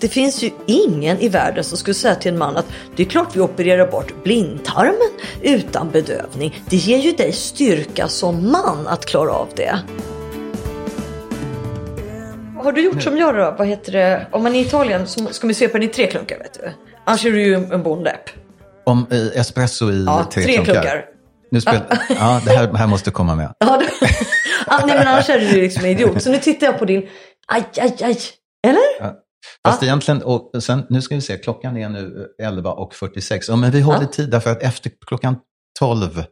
det finns ju ingen i världen som skulle säga till en man att det är klart vi opererar bort blindtarmen utan bedövning. Det ger ju dig styrka som man att klara av det. Har du gjort som jag då? Vad heter det? Om man är i Italien så ska man svepa den i tre klunkar vet du. Annars är du ju en bondepp. Om eh, espresso i Ja, tre, tre klunkar. klunkar. Nu spel... ja, det här, här måste komma med. Ja, ah, nej men annars är du ju liksom en idiot. Så nu tittar jag på din... Aj, aj, aj. Fast egentligen, och sen, nu ska vi se, klockan är nu 11.46. Ja, men vi håller Ja. tid därför att efter klockan 12,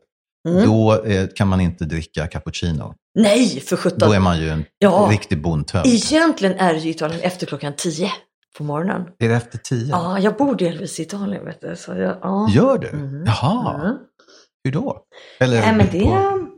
Mm. då eh, kan man inte dricka cappuccino. Nej, för Då sjutton. är man ju en Ja. riktig bondtönt. Egentligen är det ju Italien efter klockan 10 på morgonen. Är det efter 10? Ja, jag bor delvis i Italien vet du. Så jag, ja. Gör du? Mm. Jaha, Mm. hur då? Eller Nej, men det, på-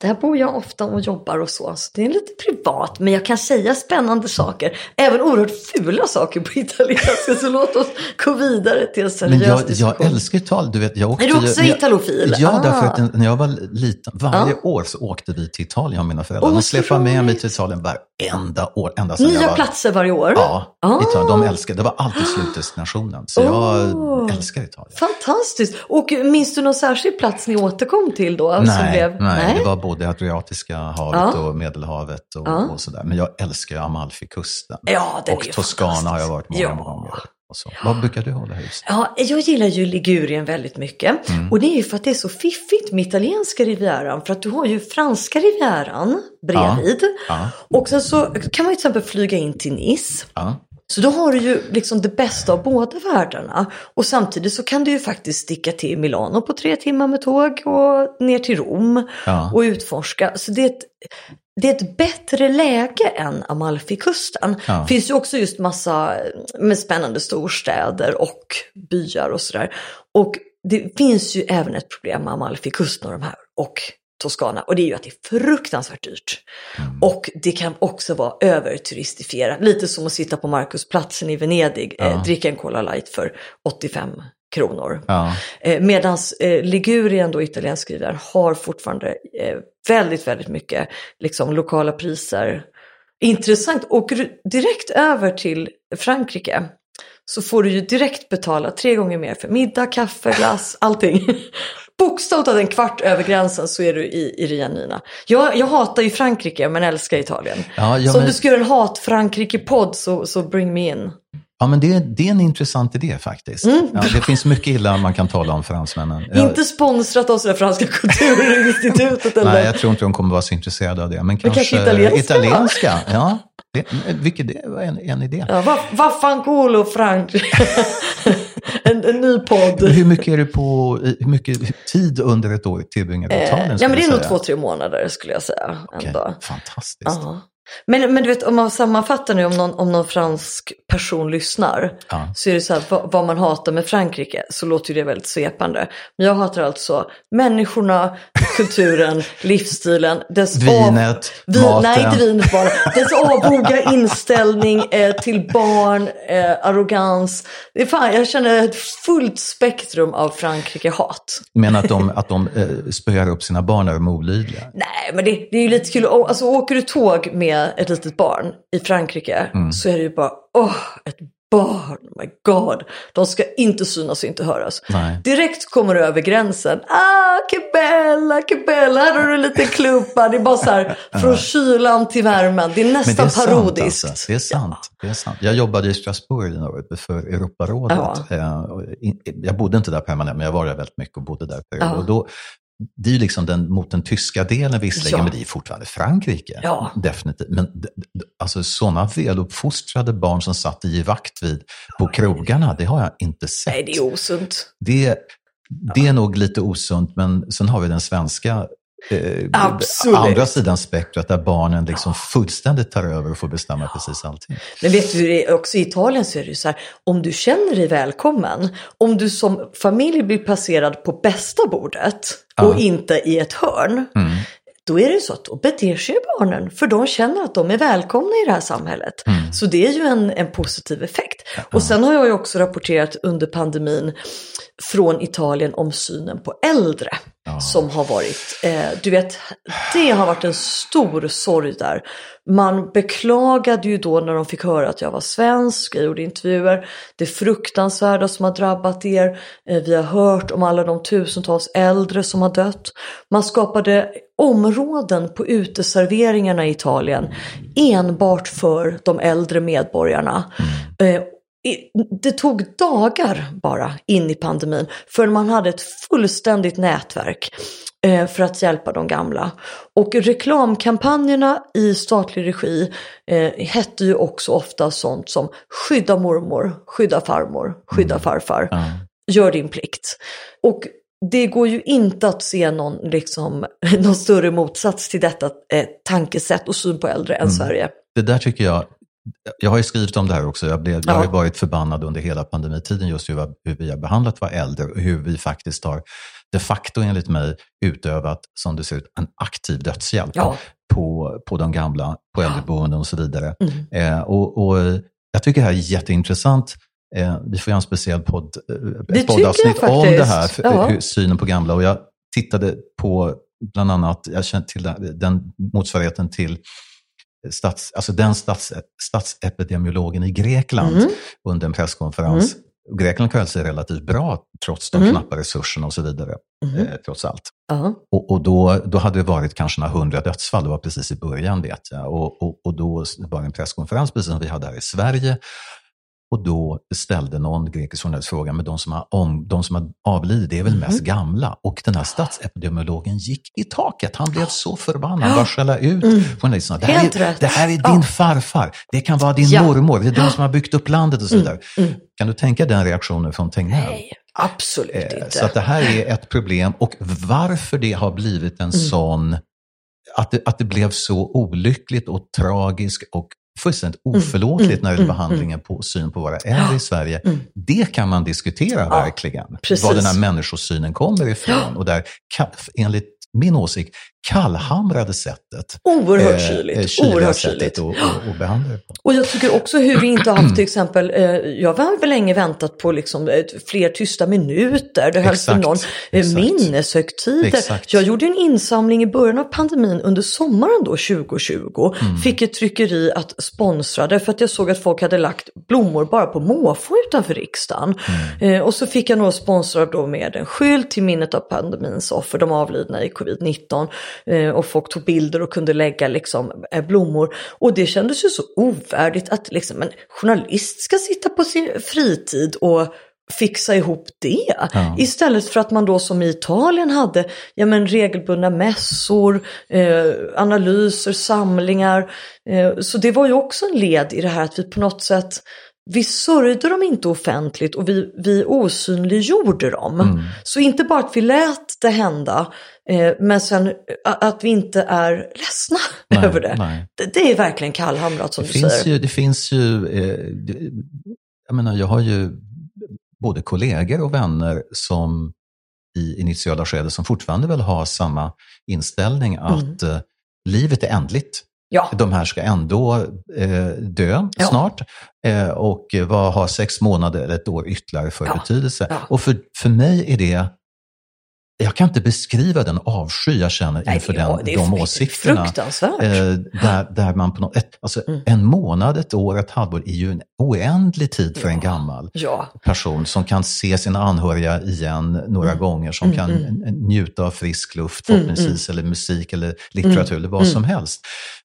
där bor jag ofta och jobbar och så. Så det är lite privat. Men jag kan säga spännande saker. Även oerhört fula saker på italienska. Så låt oss gå vidare till en seriös Men jag, diskussion. jag älskar Italien. Du vet, jag åkte Är du också jag- italofil? Ja, Ah. därför att när jag var liten, varje Ja. år så åkte vi till Italien, mina föräldrar. De släppade med mig till Italien varenda år. Ända sedan jag Nya var... platser varje år? Ja, Ah. Italien. De älskar, det var alltid slutdestinationen. Så jag Åh. älskar Italien. Fantastiskt! Och minns du någon särskild plats ni återkom till då? Nej, blev... nej, det var både Adriatiska havet Ja. och Medelhavet och, Ja. och sådär. Men jag älskar ju Amalfikusten. Ja, den är och ju Toscana har jag varit många Ja. gånger. Och så. Vad brukar du hålla hus? Ja, jag gillar ju Ligurien väldigt mycket. Mm. Och det är ju för att det är så fiffigt med italienska rivieran. För att du har ju franska rivieran bredvid. Ja. Och sen så kan man ju till exempel flyga in till Nice. Ja. Så då har du ju liksom det bästa av båda världarna. Och samtidigt så kan du ju faktiskt sticka till Milano på tre timmar med tåg och ner till Rom Ja. och utforska. Så det är ett, det är ett bättre läge än Amalfikusten. Ja. Det finns ju också just massa med spännande storstäder och byar och sådär. Och det finns ju även ett problem med Amalfikusten och de här och Toscana och det är ju att det är fruktansvärt dyrt. Mm. Och det kan också vara överturistifierat, lite som att sitta på Markusplatsen i Venedig, Ja. eh, dricka en Cola Light för 85 kronor. Ja. Eh, Medan eh, Ligurien, då italiensk skrivare, har fortfarande eh, väldigt, väldigt mycket liksom, lokala priser. Intressant, åker du direkt över till Frankrike så får du ju direkt betala tre gånger mer för middag, kaffe, glass, allting. Bokstavligt en kvart över gränsen så är du i, i Ria Nina. Jag, jag hatar ju Frankrike men älskar Italien. Ja, ja, så om men- du ska göra en hat-Frankrike-podd så, så bring me in. Ja, men det, det är en intressant idé faktiskt. Ja, det finns mycket illa man kan tala om fransmännen. Jag, Mm. Inte sponsrat av sådär Franska kulturinstitutet eller? nej, jag tror inte de kommer vara så intresserade av det. Men kanske, kanske italienska? italienska ja, det, vilket det var en, en idé. Ja, va- Vaffanculo Frankrike. en, en ny podd. Hur mycket är det på, hur mycket tid under ett år tillbringar du i Italien? ja, skulle men det är du nog två, tre månader skulle jag säga. Ändå. Fantastiskt. Ja. Men, men du vet, om man sammanfattar nu om någon, om någon fransk person lyssnar. Ja. Så är det så här, vad, vad man hatar med Frankrike, så låter ju det väldigt svepande. Men jag hatar alltså människorna, kulturen, livsstilen, dess Vinet, Vi, maten. nej, inte vinet bara. Dess avvoga inställning eh, till barn, eh, arrogans. Det är fan, jag känner ett fullt spektrum av Frankrike-hat. Men att de, att de eh, spöar upp sina barn när de är olydliga. Nej, men det, det är ju lite kul. Alltså, åker du tåg med ett litet barn i Frankrike Mm. så är det ju bara, åh, ett barn, oh my god. De ska inte synas och inte höras. Nej. Direkt kommer du över gränsen. Ah, que bella, que bella. Här har du en liten klubba. Det är bara så här, från kylan till värmen. Det är Men det nästan är sant parodiskt. alltså. Det är sant. Det är sant. Jag jobbade i Strasbourg några år för Europarådet. Ja. Eh, Jag bodde inte där permanent, men jag var där väldigt mycket och bodde där. Ja. Och då, det är liksom den, mot den tyska delen visserligen, Ja. men det är fortfarande Frankrike. Ja. Definitivt. Men alltså, sådana väluppfostrade barn som satt i givakt vid på krogarna, det har jag inte sett. Nej, det är osunt. Det, det är nog lite osunt, men sen har vi den svenska Absolut. andra sidan spektrat där barnen liksom fullständigt tar över och får bestämma precis allting. Men vet du, också i Italien så är det ju så här, om du känner dig välkommen, om du som familj blir placerad på bästa bordet och Ja. inte i ett hörn, Mm. då är det så att då beter sig barnen, för de känner att de är välkomna i det här samhället. Mm. Så det är ju en, en positiv effekt. Och sen har jag ju också rapporterat under pandemin från Italien om synen på äldre. Ja. Som har varit, eh, du vet, det har varit en stor sorg där. Man beklagade ju då när de fick höra att jag var svensk, jag gjorde intervjuer, det fruktansvärda som har drabbat er, eh, vi har hört om alla de tusentals äldre som har dött. Man skapade områden på uteserveringarna i Italien enbart för de äldre medborgarna. Eh, i- det tog dagar bara in i pandemin för man hade ett fullständigt nätverk eh, för att hjälpa de gamla. Och reklamkampanjerna i statlig regi eh, hette ju också ofta sånt som skydda mormor, skydda farmor, skydda farfar, Ja. gör din plikt. Och det går ju inte att se någon, liksom, någon större motsats till detta eh, tankesätt och syn på äldre än Sverige. Det där tycker jag, jag har ju skrivit om det här också. Jag, blev, jag har ju Ja. varit förbannad under hela pandemitiden just hur, hur vi har behandlat våra äldre och hur vi faktiskt har de facto enligt mig utövat, som det ser ut, en aktiv dödshjälp Ja. på, på de gamla, på äldreboenden och så vidare. Mm. Eh, och, och jag tycker det här är jätteintressant. Eh, vi får göra en speciell podd, eh, Det poddavsnitt om det här, för, Ja. hur, synen på gamla. Och jag tittade på bland annat, jag känner till den, den motsvarigheten till stats, alltså den stats, statsepidemiologen i Grekland Mm. under en presskonferens. Och Grekland klarar sig relativt bra trots de Mm. knappa resurserna och så vidare, Mhm. eh, trots allt. Ja. Och, och då, då hade det varit kanske några hundra dödsfall, det var precis i början vet jag. Och, och, och då var det en presskonferens precis som vi hade här i Sverige. Och då ställde någon grekisk journalist frågan, men de som har, om, de som har avlidit, det är väl Mhm. mest gamla? Och den här statsepidemiologen gick i taket. Han blev så förbannad, han bara skälla ut Mm. journalisterna. Det här, är, det här är din Ja. farfar, det kan vara din Ja. mormor, det är de som har byggt upp landet och så Mm. vidare. Mm. Kan du tänka den reaktionen från Tegnell? Nej, absolut Eh, inte. Så att det här är ett problem och varför det har blivit en Mm. sån, att det, att det blev så olyckligt och tragiskt och fullständigt oförlåtligt Mm. när det gäller Mm. behandlingen på syn på våra äldre i Sverige. Mm. Det kan man diskutera verkligen. precis. Var den här människosynen kommer ifrån och där, enligt min åsikt, kallhamrade sättet. Oerhört eh, kyligt. eh, kyliga Oerhört sättet kyligt. att och, och behandla det på. Och jag tycker också hur vi inte har haft till exempel, eh, jag har väl länge väntat på liksom, eh, fler tysta minuter. Det hölls någon eh, exakt. minneshögtider. Exakt. Jag gjorde en insamling i början av pandemin under sommaren då 2020. Mm. Fick ett tryckeri att sponsra det för att jag såg att folk hade lagt blommor bara på måfå utanför riksdagen. Mm. Eh, och så fick jag nog sponsra då med en skylt till minnet av pandemins offer, de avlidna i covid-19. Eh, och folk tog bilder och kunde lägga liksom, eh, blommor. Och det kändes ju så ovärdigt att liksom, en journalist ska sitta på sin fritid och fixa ihop det. Ja. Istället för att man då som i Italien hade ja, men regelbundna mässor, eh, analyser, samlingar. Eh, så det var ju också en led i det här att vi på något sätt vi sörjde dem inte offentligt och vi, vi osynliggjorde dem. Mm. Så inte bara att vi lät det hända, men sen eh, att vi inte är ledsna Nej, över det. det. Det är verkligen kallhamrat som Det du finns säger. ju, det finns ju eh, jag menar, jag har ju både kollegor och vänner som i initiala skede som fortfarande väl har samma inställning att eh, livet är ändligt. Ja, De här ska ändå eh, dö Ja. snart eh, och vad har sex månader eller ett år ytterligare för Ja. betydelse? Och för, för mig är det jag kan inte beskriva den avsky jag känner Nej, inför den, det är de åsikterna. fruktansvärt. Eh, där, där man på något, ett, alltså Mm. En månad, ett år, ett halvår är ju en oändlig tid för en Ja. gammal Ja, person som kan se sina anhöriga igen några Mm. gånger, som Mm, kan mm. njuta av frisk luft Mm, förhoppningsvis, eller musik eller litteratur eller vad mm. som helst.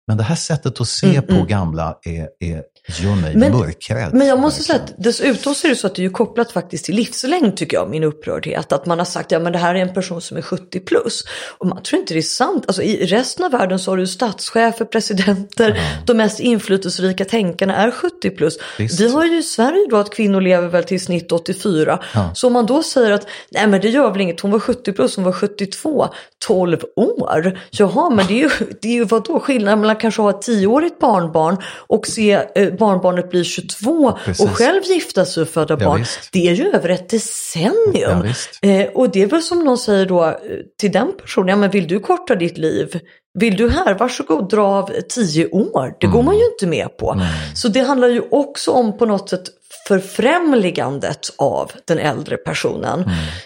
Men det här sättet att se Mm, på mm. gamla är, är, gör mig Men- mörkrädd. Men jag måste säga att dessutom så är det så att det är ju kopplat faktiskt till livslängd tycker jag, min upprördhet. Att man har sagt ja men det här är en person som är 70 plus. Och man tror inte det är sant. Alltså i resten av världen så har du statschefer, presidenter, Ja. de mest inflytelserika tänkarna är 70 plus. Visst. Vi har ju i Sverige då att kvinnor lever väl till snitt 84. Ja. Så om man då säger att nej men det gör väl inget, hon var 70 plus, hon var 72, 12 år. Jaha men det är ju, det är ju vadå skillnaden mellan kanske ha ett 10-årigt barnbarn och se eh, barnbarnet bli 22 Precis. och själv gifta sig och föda Ja, barn. visst. Det är ju över ett decennium. Ja. Eh, och det är väl som någon säger då eh, till den personen, ja men vill du korta ditt liv? Vill du här, varsågod dra av 10 år. Det går Mm. man ju inte med på. Nej. Så det handlar ju också om på något sätt förfrämligandet av den äldre personen.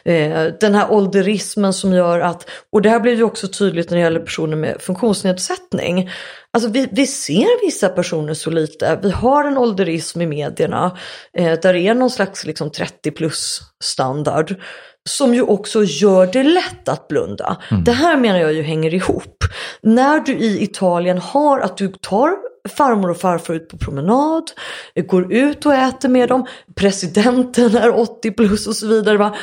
Eh, den här ålderismen som gör att, och det här blir ju också tydligt när det gäller personer med funktionsnedsättning. Alltså vi, vi ser vissa personer så lite, vi har en ålderism i medierna eh, där det är någon slags liksom 30 plus standard som ju också gör det lätt att blunda. Mm. Det här menar jag ju hänger ihop. När du i Italien har att du tar farmor och farfar ut på promenad, går ut och äter med dem, presidenten är 80 plus och så vidare. Va?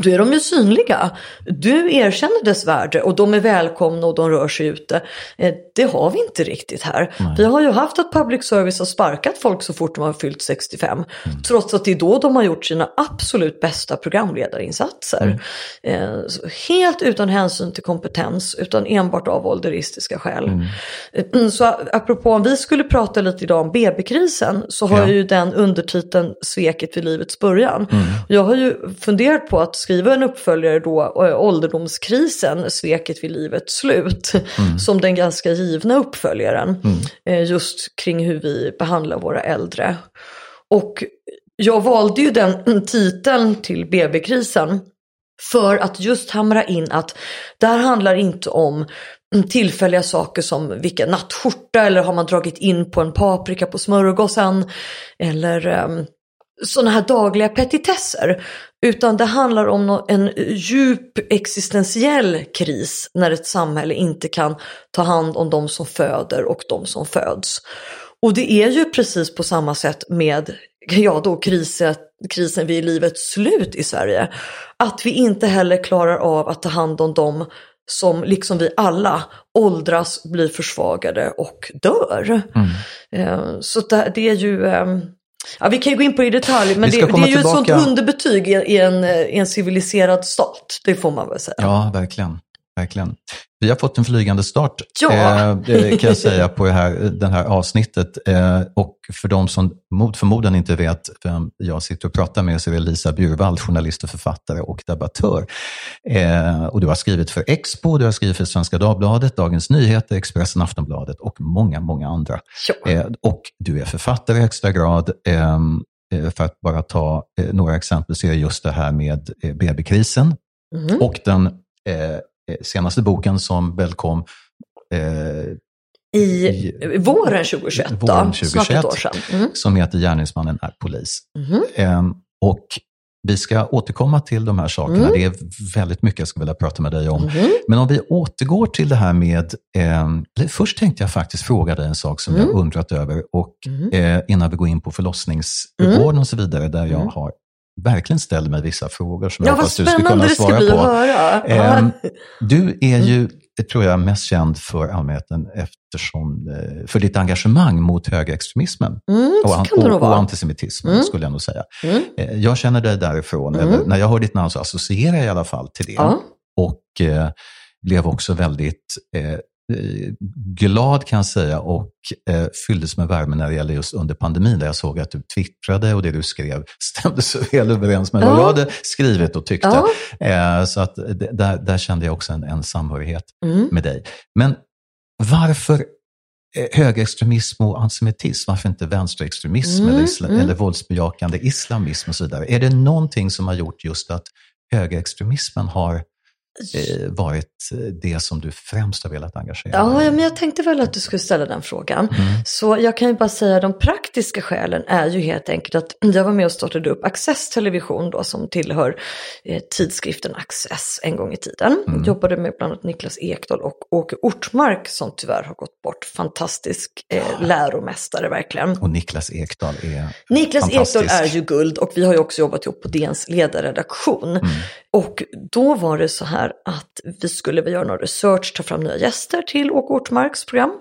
Då är de ju synliga. Du erkänner dess värde och de är välkomna och de rör sig ute. Eh, det har vi inte riktigt här. Nej. Vi har ju haft att public service har sparkat folk så fort de har fyllt 65. Mm. Trots att det är då de har gjort sina absolut bästa programledarinsatser. Mm. Eh, helt utan hänsyn till kompetens utan enbart av ålderistiska skäl. Mm. Eh, så apropå om vi skulle prata lite idag om BB-krisen så har ja. ju den undertiteln Sveket vid livets början. Mm. Jag har ju funderat på att skriva en uppföljare då, eh, Ålderdomskrisen, Sveket vid livets slut, mm. som den ganska givna uppföljaren. Mm. Eh, just kring hur vi behandlar våra äldre. Och jag valde ju den titeln till BB-krisen för att just hamra in att det här handlar inte om tillfälliga saker som vilken nattskjorta eller har man dragit in på en paprika på smörgåsen eller um, sådana här dagliga petitesser. Utan det handlar om en djup existentiell kris när ett samhälle inte kan ta hand om de som föder och de som föds. Och det är ju precis på samma sätt med ja, då krisen, krisen vid livets slut i Sverige. Att vi inte heller klarar av att ta hand om dem som liksom vi alla åldras, blir försvagade och dör. Mm. Eh, så det är ju ehm, Ja, vi kan ju gå in på det i detalj, men det, det, är ju tillbaka. ett sånt underbetyg i, en, i en civiliserad stat. Det får man väl säga. Ja, verkligen. verkligen. Vi har fått en flygande start ja. eh, kan jag säga på det här, det här avsnittet. Eh, och för de som mot förmodan inte vet vem jag sitter och pratar med så är det Lisa Bjurvald, journalist och författare och debattör. Eh, och du har skrivit för Expo, du har skrivit för Svenska Dagbladet, Dagens Nyheter, Expressen, Aftonbladet och många, många andra. Ja. Eh, och du är författare i högsta grad. Ehm, eh, för att bara ta eh, några exempel så är just det här med BB-krisen mm. och den Eh, senaste boken som väl kom eh, i, i, våren 2021, våren 2021 snart ett år sedan. Mm. Som heter Gärningsmannen är polis. Mm. Eh, och vi ska återkomma till de här sakerna. Mm. Det är väldigt mycket jag skulle vilja prata med dig om. Mm. Men om vi återgår till det här med... Eh, först tänkte jag faktiskt fråga dig en sak som jag mm. undrat över. Och, mm. eh, innan vi går in på förlossningsvården och så vidare, där jag har verkligen ställer mig vissa frågor som ja, jag hoppas du ska kunna svara på. Eh, du är ju, mm. tror jag, mest känd för allmänheten eftersom, eh, för ditt engagemang mot högerextremismen mm, och, och, och antisemitismen, mm. skulle jag nog säga. Mm. Eh, jag känner dig därifrån, eller mm. när jag hör ditt namn så associerar jag i alla fall till det. Ja. Och eh, blev också väldigt Eh, glad kan jag säga och eh, fylldes med värme när det gäller just under pandemin där jag såg att du twittrade och det du skrev stämde så väl överens med ja. vad jag hade skrivit och tyckte. Ja. Eh, så att där, där kände jag också en, en samhörighet mm. med dig. Men varför eh, högerextremism och antisemitism, varför inte vänsterextremism mm. eller, isla, mm. eller våldsbejakande islamism och så vidare? Är det någonting som har gjort just att högerextremismen har eh, varit det som du främst har velat engagera ja, dig i? Ja, men jag tänkte väl att du skulle ställa den frågan. Mm. Så jag kan ju bara säga att de praktiska skälen är ju helt enkelt att jag var med och startade upp Access Television då som tillhör eh, tidskriften Access en gång i tiden. Mm. Jobbade med bland annat Niklas Ekdahl och Åke Ortmark som tyvärr har gått bort. Fantastisk eh, läromästare verkligen. Och Niklas Ekdahl är Niklas Ekdahl är ju guld och vi har ju också jobbat ihop på DNs ledarredaktion. Mm. Och då var det så här att vi skulle göra någon research, ta fram nya gäster till Åke Ortmarks program.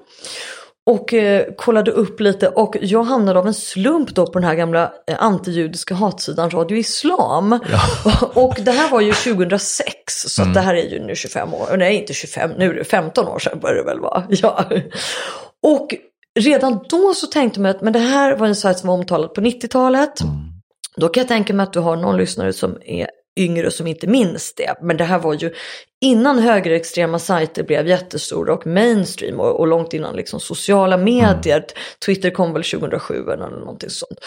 Och eh, kollade upp lite och jag hamnade av en slump då på den här gamla eh, antijudiska hatsidan Radio Islam. Ja. och det här var ju 2006 så mm. det här är ju nu 25 år, nej inte 25, nu är det 15 år sedan börjar det väl vara. Ja. Och redan då så tänkte man att men det här var en sajt som var omtalad på 90-talet. Mm. Då kan jag tänka mig att du har någon lyssnare som är yngre som inte minns det. Men det här var ju innan högerextrema sajter blev jättestora och mainstream och, och långt innan liksom sociala medier. Mm. Twitter kom väl 2007 eller någonting sånt.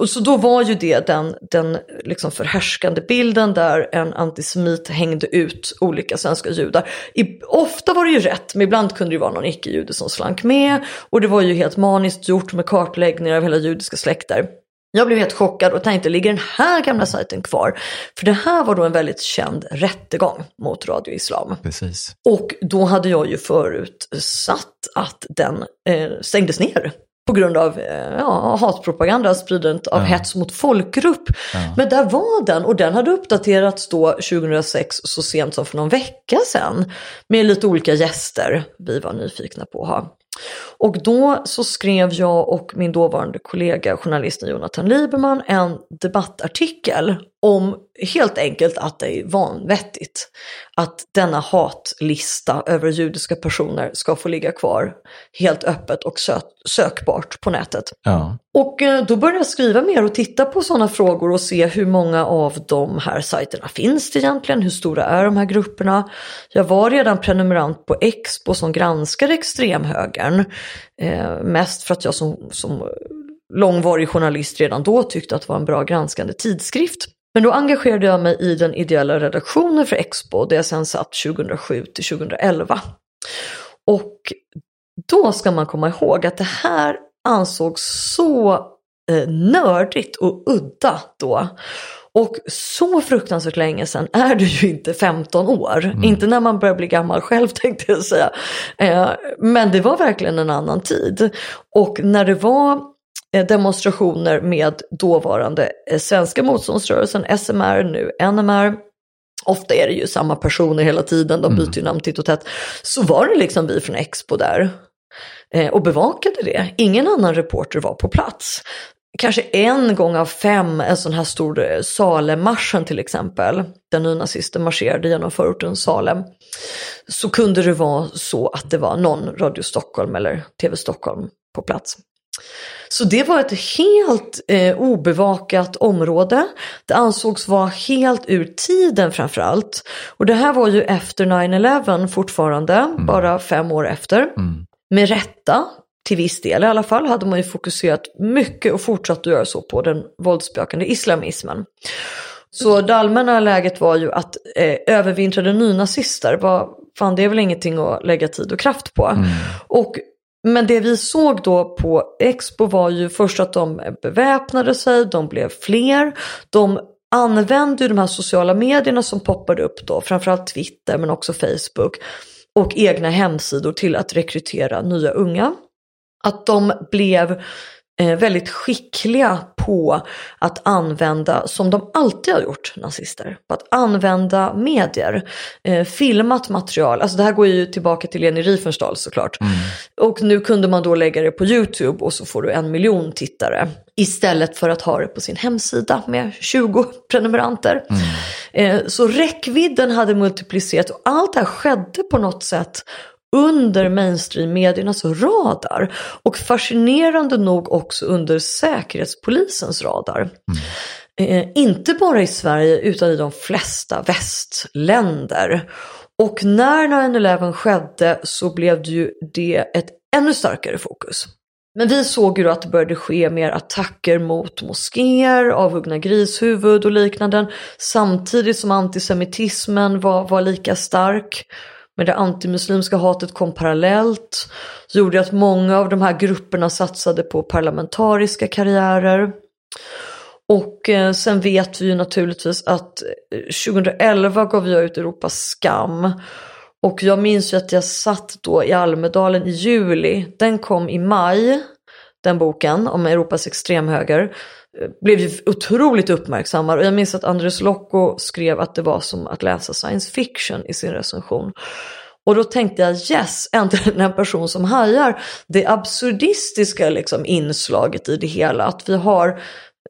Och, så då var ju det den, den liksom förhärskande bilden där en antisemit hängde ut olika svenska judar. I, ofta var det ju rätt, men ibland kunde det vara någon icke-jude som slank med. Och det var ju helt maniskt gjort med kartläggningar av hela judiska släkter. Jag blev helt chockad och tänkte, ligger den här gamla sajten kvar? För det här var då en väldigt känd rättegång mot Radio Islam. Precis. Och då hade jag ju förutsatt att den eh, stängdes ner på grund av eh, ja, hatpropaganda, spridandet av ja. hets mot folkgrupp. Ja. Men där var den och den hade uppdaterats då 2006 så sent som för någon vecka sedan. Med lite olika gäster vi var nyfikna på att ha. Och då så skrev jag och min dåvarande kollega journalisten Jonathan Lieberman en debattartikel om helt enkelt att det är vanvettigt att denna hatlista över judiska personer ska få ligga kvar helt öppet och sö sökbart på nätet. Ja. Och eh, då började jag skriva mer och titta på sådana frågor och se hur många av de här sajterna finns det egentligen, hur stora är de här grupperna. Jag var redan prenumerant på Expo som granskade extremhögern, eh, mest för att jag som, som långvarig journalist redan då tyckte att det var en bra granskande tidskrift. Men då engagerade jag mig i den ideella redaktionen för Expo där jag sen satt 2007 till 2011. Och då ska man komma ihåg att det här ansågs så eh, nördigt och udda då. Och så fruktansvärt länge sedan är det ju inte 15 år. Mm. Inte när man börjar bli gammal själv tänkte jag säga. Eh, men det var verkligen en annan tid. Och när det var demonstrationer med dåvarande eh, svenska motståndsrörelsen, SMR, nu NMR. Ofta är det ju samma personer hela tiden, de byter ju mm. namn titt och tätt. Så var det liksom vi från Expo där eh, och bevakade det. Ingen annan reporter var på plats. Kanske en gång av fem, en sån här stor Salemmarschen till exempel, där nynazister marscherade genom förorten Salem, så kunde det vara så att det var någon Radio Stockholm eller TV Stockholm på plats. Så det var ett helt eh, obevakat område. Det ansågs vara helt ur tiden framförallt. Och det här var ju efter 9-11 fortfarande, mm. bara fem år efter. Mm. Med rätta, till viss del i alla fall, hade man ju fokuserat mycket och fortsatt att göra så på den våldsbejakande islamismen. Så det allmänna läget var ju att eh, övervintrade nynazister var, fan det är väl ingenting att lägga tid och kraft på. Mm. Och men det vi såg då på Expo var ju först att de beväpnade sig, de blev fler, de använde ju de här sociala medierna som poppade upp då, framförallt Twitter men också Facebook och egna hemsidor till att rekrytera nya unga. Att de blev väldigt skickliga på att använda, som de alltid har gjort, nazister, på att använda medier, eh, filmat material. Alltså det här går ju tillbaka till Leni Riefenstahl såklart. Mm. Och nu kunde man då lägga det på YouTube och så får du en miljon tittare. Istället för att ha det på sin hemsida med 20 prenumeranter. Mm. Eh, så räckvidden hade multiplicerat och allt det här skedde på något sätt under mainstream-mediernas radar och fascinerande nog också under Säkerhetspolisens radar. Mm. Eh, inte bara i Sverige utan i de flesta västländer. Och när 9-11 skedde så blev det ju det ett ännu starkare fokus. Men vi såg ju då att det började ske mer attacker mot moskéer, avhuggna grishuvud och liknande. Samtidigt som antisemitismen var, var lika stark. Men det antimuslimska hatet kom parallellt. Så gjorde att många av de här grupperna satsade på parlamentariska karriärer. Och eh, sen vet vi ju naturligtvis att eh, 2011 gav jag ut Europas skam. Och jag minns ju att jag satt då i Almedalen i juli. Den kom i maj, den boken om Europas extremhöger eh, blev ju otroligt uppmärksammad och jag minns att Andres Locco skrev att det var som att läsa science fiction i sin recension. Och då tänkte jag yes, äntligen en person som hajar det absurdistiska liksom inslaget i det hela. Att vi har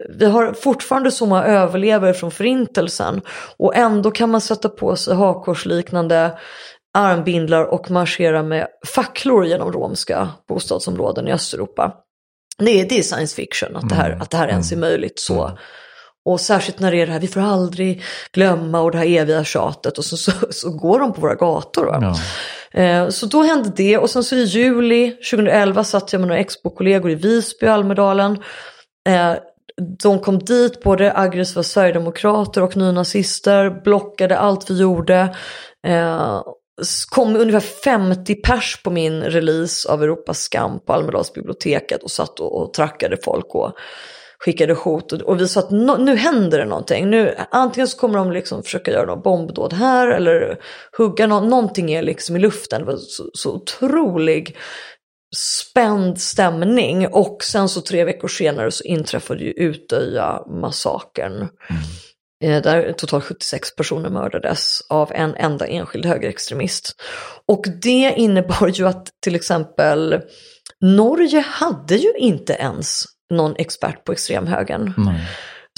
vi har fortfarande så många överlevare från förintelsen och ändå kan man sätta på sig hakkorsliknande armbindlar och marschera med facklor genom romska bostadsområden i Östeuropa det är, det är science fiction att det här, mm. att det här ens är mm. möjligt så. Mm. Och särskilt när det är det här, vi får aldrig glömma och det här eviga tjatet och så, så, så går de på våra gator. Ja. Eh, så då hände det och sen så i juli 2011 satt jag med några Expo-kollegor i Visby och Almedalen. Eh, de kom dit, både aggressiva sverigedemokrater och nynazister, blockade allt vi gjorde. Eh, kom ungefär 50 pers på min release av Europas skam på Almedalsbiblioteket och satt och, och trackade folk och skickade hot. Och, och vi sa att no, nu händer det någonting. Nu, antingen så kommer de liksom försöka göra något bombdåd här eller hugga någon, någonting är liksom i luften. Det var så, så otrolig spänd stämning och sen så tre veckor senare så inträffade ju Utöja-massakern. Mm. Eh, där totalt 76 personer mördades av en enda enskild högerextremist. Och det innebar ju att till exempel Norge hade ju inte ens någon expert på extremhögern. Nej.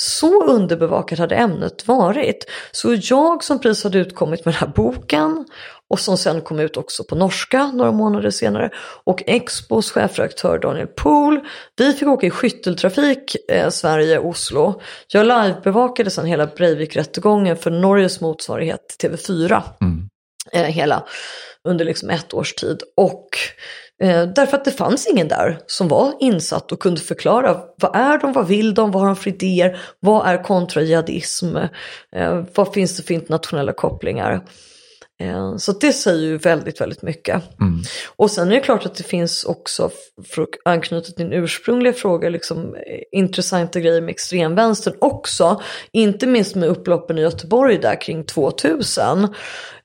Så underbevakat hade ämnet varit. Så jag som precis hade utkommit med den här boken och som sen kom ut också på norska några månader senare och Expos chefredaktör Daniel Pohl, vi fick åka i skytteltrafik eh, Sverige-Oslo. Jag livebevakade sen hela Breivik-rättegången för Norges motsvarighet TV4. Mm. Eh, hela under liksom ett års tid. Och Eh, därför att det fanns ingen där som var insatt och kunde förklara vad är de, vad vill de, vad har de för idéer, vad är kontrajihadism, eh, vad finns det för internationella kopplingar. Eh, så det säger ju väldigt, väldigt mycket. Mm. Och sen är det klart att det finns också, för att anknyta till din ursprungliga fråga, liksom, eh, intressanta grejer med extremvänstern också. Inte minst med upploppen i Göteborg där kring 2000.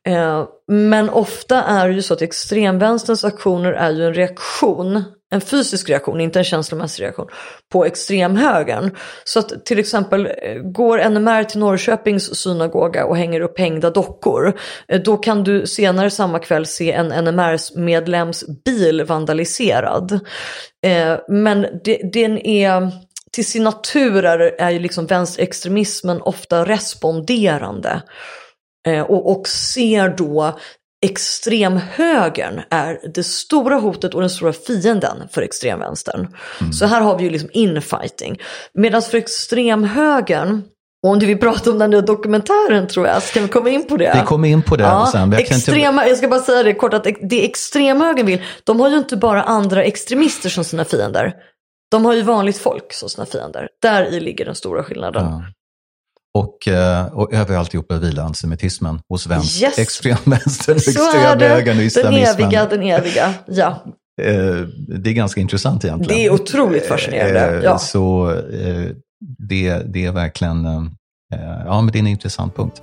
Eh, men ofta är det ju så att extremvänsterns aktioner är ju en reaktion, en fysisk reaktion, inte en känslomässig reaktion, på extremhögern. Så att till exempel eh, går NMR till Norrköpings synagoga och hänger upp hängda dockor, eh, då kan du senare samma kväll se en NMR-medlems bil vandaliserad. Eh, men den är till sin natur är, är ju liksom vänsterextremismen ofta responderande. Eh, och, och ser då extremhögern är det stora hotet och den stora fienden för extremvänstern. Mm. Så här har vi ju liksom infighting. Medan för extremhögern om du vill prata om den nya dokumentären tror jag, ska vi komma in på det? Vi kommer in på det ja, sen. Extrema, inte... Jag ska bara säga det kort, att det extremhögern vill, de har ju inte bara andra extremister som sina fiender. De har ju vanligt folk som sina fiender. Där i ligger den stora skillnaden. Ja. Och, eh, och över alltihopa vilar antisemitismen hos vänster, yes. extremvänstern, extremhögern och islamismen. Den eviga, den eviga, ja. Eh, det är ganska intressant egentligen. Det är otroligt fascinerande. Eh, ja. Så det, det är verkligen, ja men det är en intressant punkt.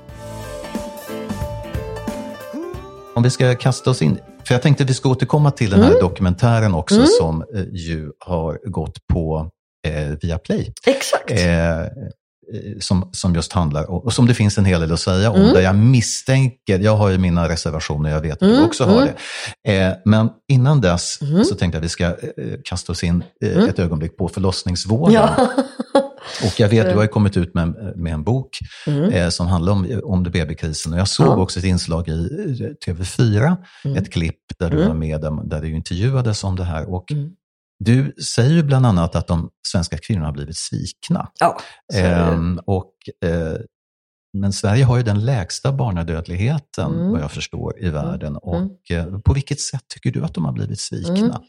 Om vi ska kasta oss in, för jag tänkte att vi ska återkomma till den här mm. dokumentären också mm. som ju har gått på eh, Viaplay. Exakt. Eh, som, som just handlar om, och som det finns en hel del att säga om, mm. där jag misstänker, jag har ju mina reservationer, jag vet att mm. du också har mm. det. Eh, men innan dess mm. så tänkte jag att vi ska eh, kasta oss in eh, mm. ett ögonblick på förlossningsvården. Ja. och jag vet, du har ju kommit ut med, med en bok mm. eh, som handlar om, om BB-krisen. Och jag såg också ett inslag i eh, TV4, ett klipp där du var med, där du intervjuades om det här. Och du säger ju bland annat att de svenska kvinnorna har blivit svikna. Ja, ehm, och, eh, men Sverige har ju den lägsta barnadödligheten, mm. vad jag förstår, i världen. Mm. Och eh, på vilket sätt tycker du att de har blivit svikna? Mm.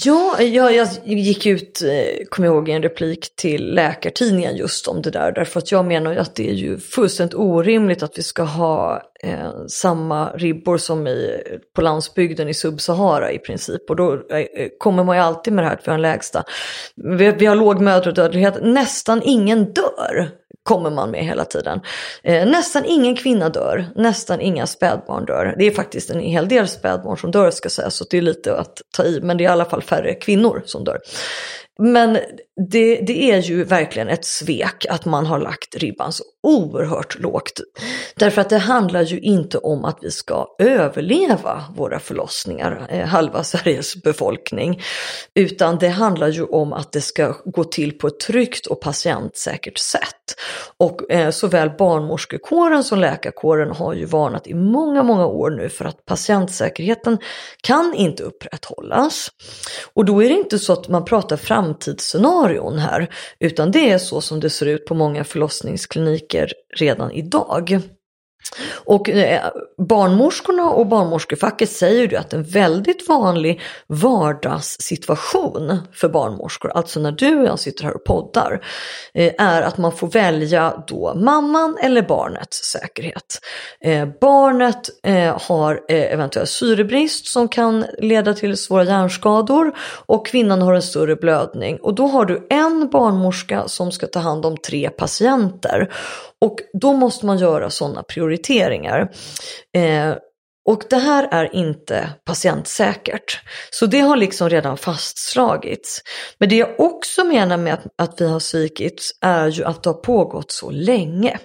Ja, jag, jag gick ut, eh, kommer jag ihåg, i en replik till Läkartidningen just om det där. Därför att jag menar ju att det är ju fullständigt orimligt att vi ska ha eh, samma ribbor som i, på landsbygden i Subsahara i princip. Och då eh, eh kommer man ju alltid med det här att vi har en lägsta. Vi, vi har låg mödradödlighet, nästan ingen dör kommer man med hela tiden. Eh, nästan ingen kvinna dör, nästan inga spädbarn dör. Det är faktiskt en hel del spädbarn som dör ska sägas, så det är lite att ta i, men det är i alla fall färre kvinnor som dör. Men det, det, är ju verkligen ett svek att man har lagt ribban så oerhört lågt. Därför att det handlar ju inte om att vi ska överleva våra förlossningar, eh, halva Sveriges befolkning. Utan det handlar ju om att det ska gå till på ett tryggt och patientsäkert sätt. Och eh, såväl barnmorskekåren som läkarkåren har ju varnat i många, många år nu för att patientsäkerheten kan inte upprätthållas. Och då är det inte så att man pratar fram framtidsscenarion här, utan det är så som det ser ut på många förlossningskliniker redan idag. Och eh, barnmorskorna och barnmorskefacket säger ju att en väldigt vanlig vardagssituation för barnmorskor, alltså när du och jag sitter här och poddar, eh, är att man får välja då mamman eller barnets säkerhet. Eh, barnet har eventuell syrebrist som kan leda till svåra hjärnskador och kvinnan har en större blödning och då har du en barnmorska som ska ta hand om tre patienter. Och då måste man göra sådana prioriteringar. Eh, och det här är inte patientsäkert. Så det har liksom redan fastslagits. Men det jag också menar med att, att vi har svikits är ju att det har pågått så länge.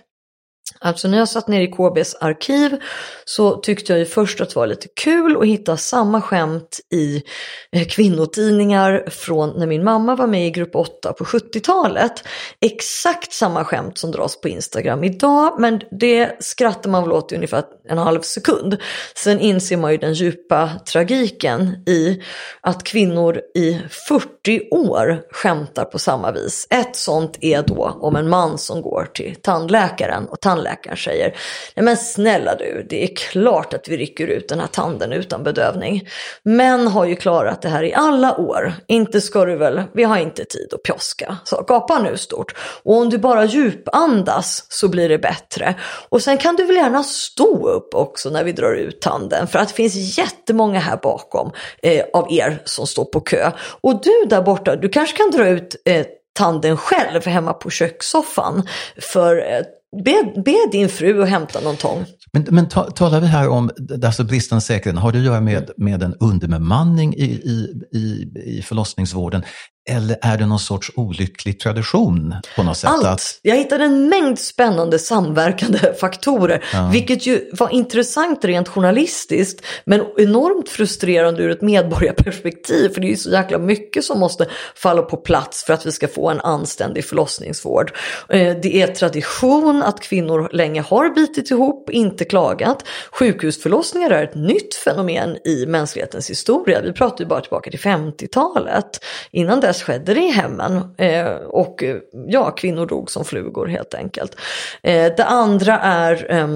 Alltså när jag satt ner i KBs arkiv så tyckte jag ju först att det var lite kul att hitta samma skämt i eh, kvinnotidningar från när min mamma var med i grupp 8 på 70-talet. Exakt samma skämt som dras på Instagram idag men det skrattar man väl åt i ungefär en halv sekund. Sen inser man ju den djupa tragiken i att kvinnor i 40 år skämtar på samma vis. Ett sånt är då om en man som går till tandläkaren och tandläkaren Läkaren säger Nej men snälla du, det är klart att vi rycker ut den här tanden utan bedövning. Män har ju klarat det här i alla år. Inte ska du väl, vi har inte tid att pjoska. Så gapa nu stort. Och om du bara djupandas så blir det bättre. Och sen kan du väl gärna stå upp också när vi drar ut tanden. För att det finns jättemånga här bakom eh, av er som står på kö. Och du där borta, du kanske kan dra ut eh, tanden själv hemma på kökssoffan. För eh, Be, be, din fru att hämta någon tång. Men, men ta, talar vi här om alltså bristande säkerhet, har det att göra med, med en underbemanning i, i, i, i förlossningsvården? Eller är det någon sorts olycklig tradition på något sätt? Allt! Att... Jag hittade en mängd spännande samverkande faktorer. Ja. Vilket ju var intressant rent journalistiskt. Men enormt frustrerande ur ett medborgarperspektiv. För det är ju så jäkla mycket som måste falla på plats för att vi ska få en anständig förlossningsvård. Eh, det är tradition att kvinnor länge har bitit ihop, inte klagat. Sjukhusförlossningar är ett nytt fenomen i mänsklighetens historia. Vi pratar ju bara tillbaka till 50-talet. Innan dess skedde det i hemmen eh, och eh, ja, kvinnor dog som flugor helt enkelt. Eh, det andra är eh,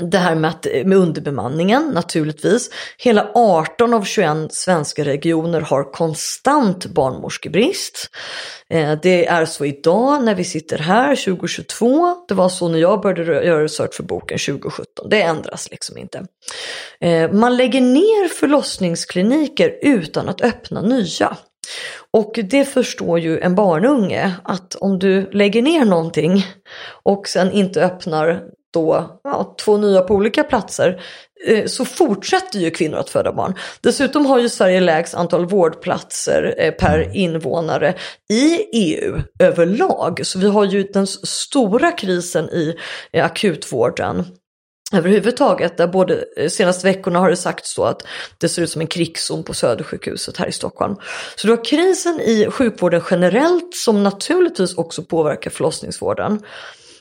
det här med, att, eh, med underbemanningen naturligtvis. Hela 18 av 21 svenska regioner har konstant barnmorskebrist. Eh, det är så idag när vi sitter här 2022. Det var så när jag började göra research för boken 2017. Det ändras liksom inte. Man lägger ner förlossningskliniker utan att öppna nya. Och det förstår ju en barnunge att om du lägger ner någonting och sen inte öppnar då ja, två nya på olika platser eh, så fortsätter ju kvinnor att föda barn. Dessutom har ju Sverige lägst antal vårdplatser eh, per invånare i EU överlag. Så vi har ju den stora krisen i akutvården överhuvudtaget. Där både eh, senaste veckorna har det sagts så att det ser ut som en krigszon på Södersjukhuset här i Stockholm. Så du har krisen i sjukvården generellt som naturligtvis också påverkar förlossningsvården.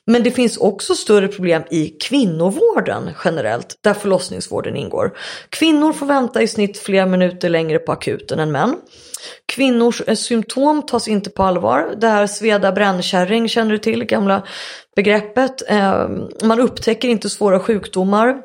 Men det finns också större problem i kvinnovården generellt, där förlossningsvården ingår. Kvinnor får vänta i snitt flera minuter längre på akuten än män. Kvinnors eh, symptom tas inte på allvar. Det här sveda brännkärring känner du till, gamla begreppet. Ehm, man upptäcker inte svåra sjukdomar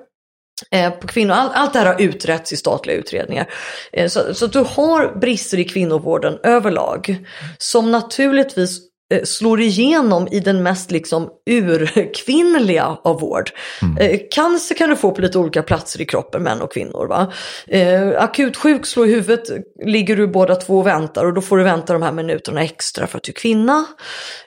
eh, på kvinnor. Allt, allt det här har utretts i statliga utredningar. Eh, så, så du har brister i kvinnovården överlag som naturligtvis slår igenom i den mest liksom urkvinnliga av vård. Mm. Eh, cancer kan du få på lite olika platser i kroppen, män och kvinnor. Va? Eh, akutsjuk, slå i huvudet, ligger du båda två och väntar och då får du vänta de här minuterna extra för att du är kvinna.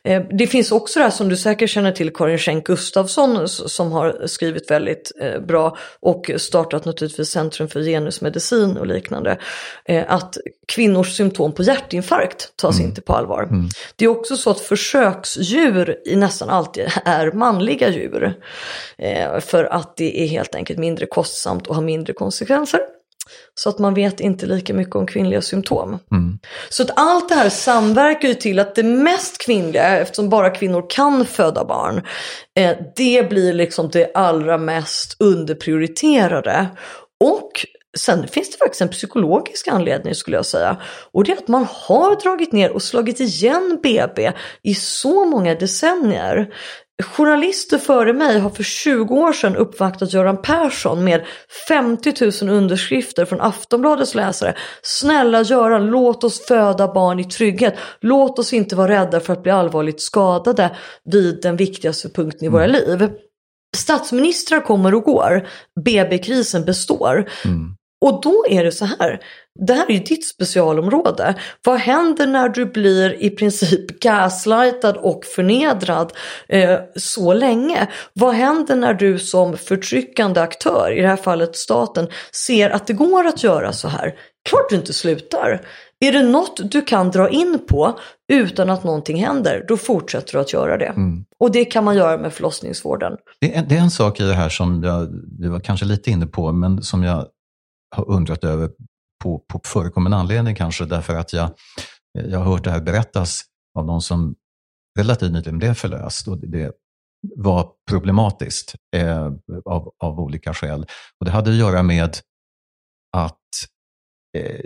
Eh, det finns också det här som du säkert känner till, Karin Schenk Gustafsson som har skrivit väldigt eh, bra och startat naturligtvis Centrum för genusmedicin och liknande. Eh, att kvinnors symptom på hjärtinfarkt tas mm. inte på allvar. Mm. Det är också så att försöksdjur nästan alltid är manliga djur. Eh, för att det är helt enkelt mindre kostsamt och har mindre konsekvenser. Så att man vet inte lika mycket om kvinnliga symptom. Mm. Så att allt det här samverkar ju till att det mest kvinnliga, eftersom bara kvinnor kan föda barn, eh, det blir liksom det allra mest underprioriterade. Och Sen finns det faktiskt en psykologisk anledning skulle jag säga. Och det är att man har dragit ner och slagit igen BB i så många decennier. Journalister före mig har för 20 år sedan uppvaktat Göran Persson med 50 000 underskrifter från Aftonbladets läsare. Snälla Göran, låt oss föda barn i trygghet. Låt oss inte vara rädda för att bli allvarligt skadade vid den viktigaste punkten i våra mm. liv. Statsministrar kommer och går, BB-krisen består. Mm. Och då är det så här, det här är ju ditt specialområde. Vad händer när du blir i princip gaslightad och förnedrad eh, så länge? Vad händer när du som förtryckande aktör, i det här fallet staten, ser att det går att göra så här? Klart du inte slutar. Är det något du kan dra in på utan att någonting händer, då fortsätter du att göra det. Mm. Och det kan man göra med förlossningsvården. Det är, det är en sak i det här som jag, du var kanske lite inne på, men som jag har undrat över på, på förekommande anledning kanske, därför att jag, jag har hört det här berättas av någon som relativt nyligen blev förlöst. Och det var problematiskt eh, av, av olika skäl. Och Det hade att göra med att eh,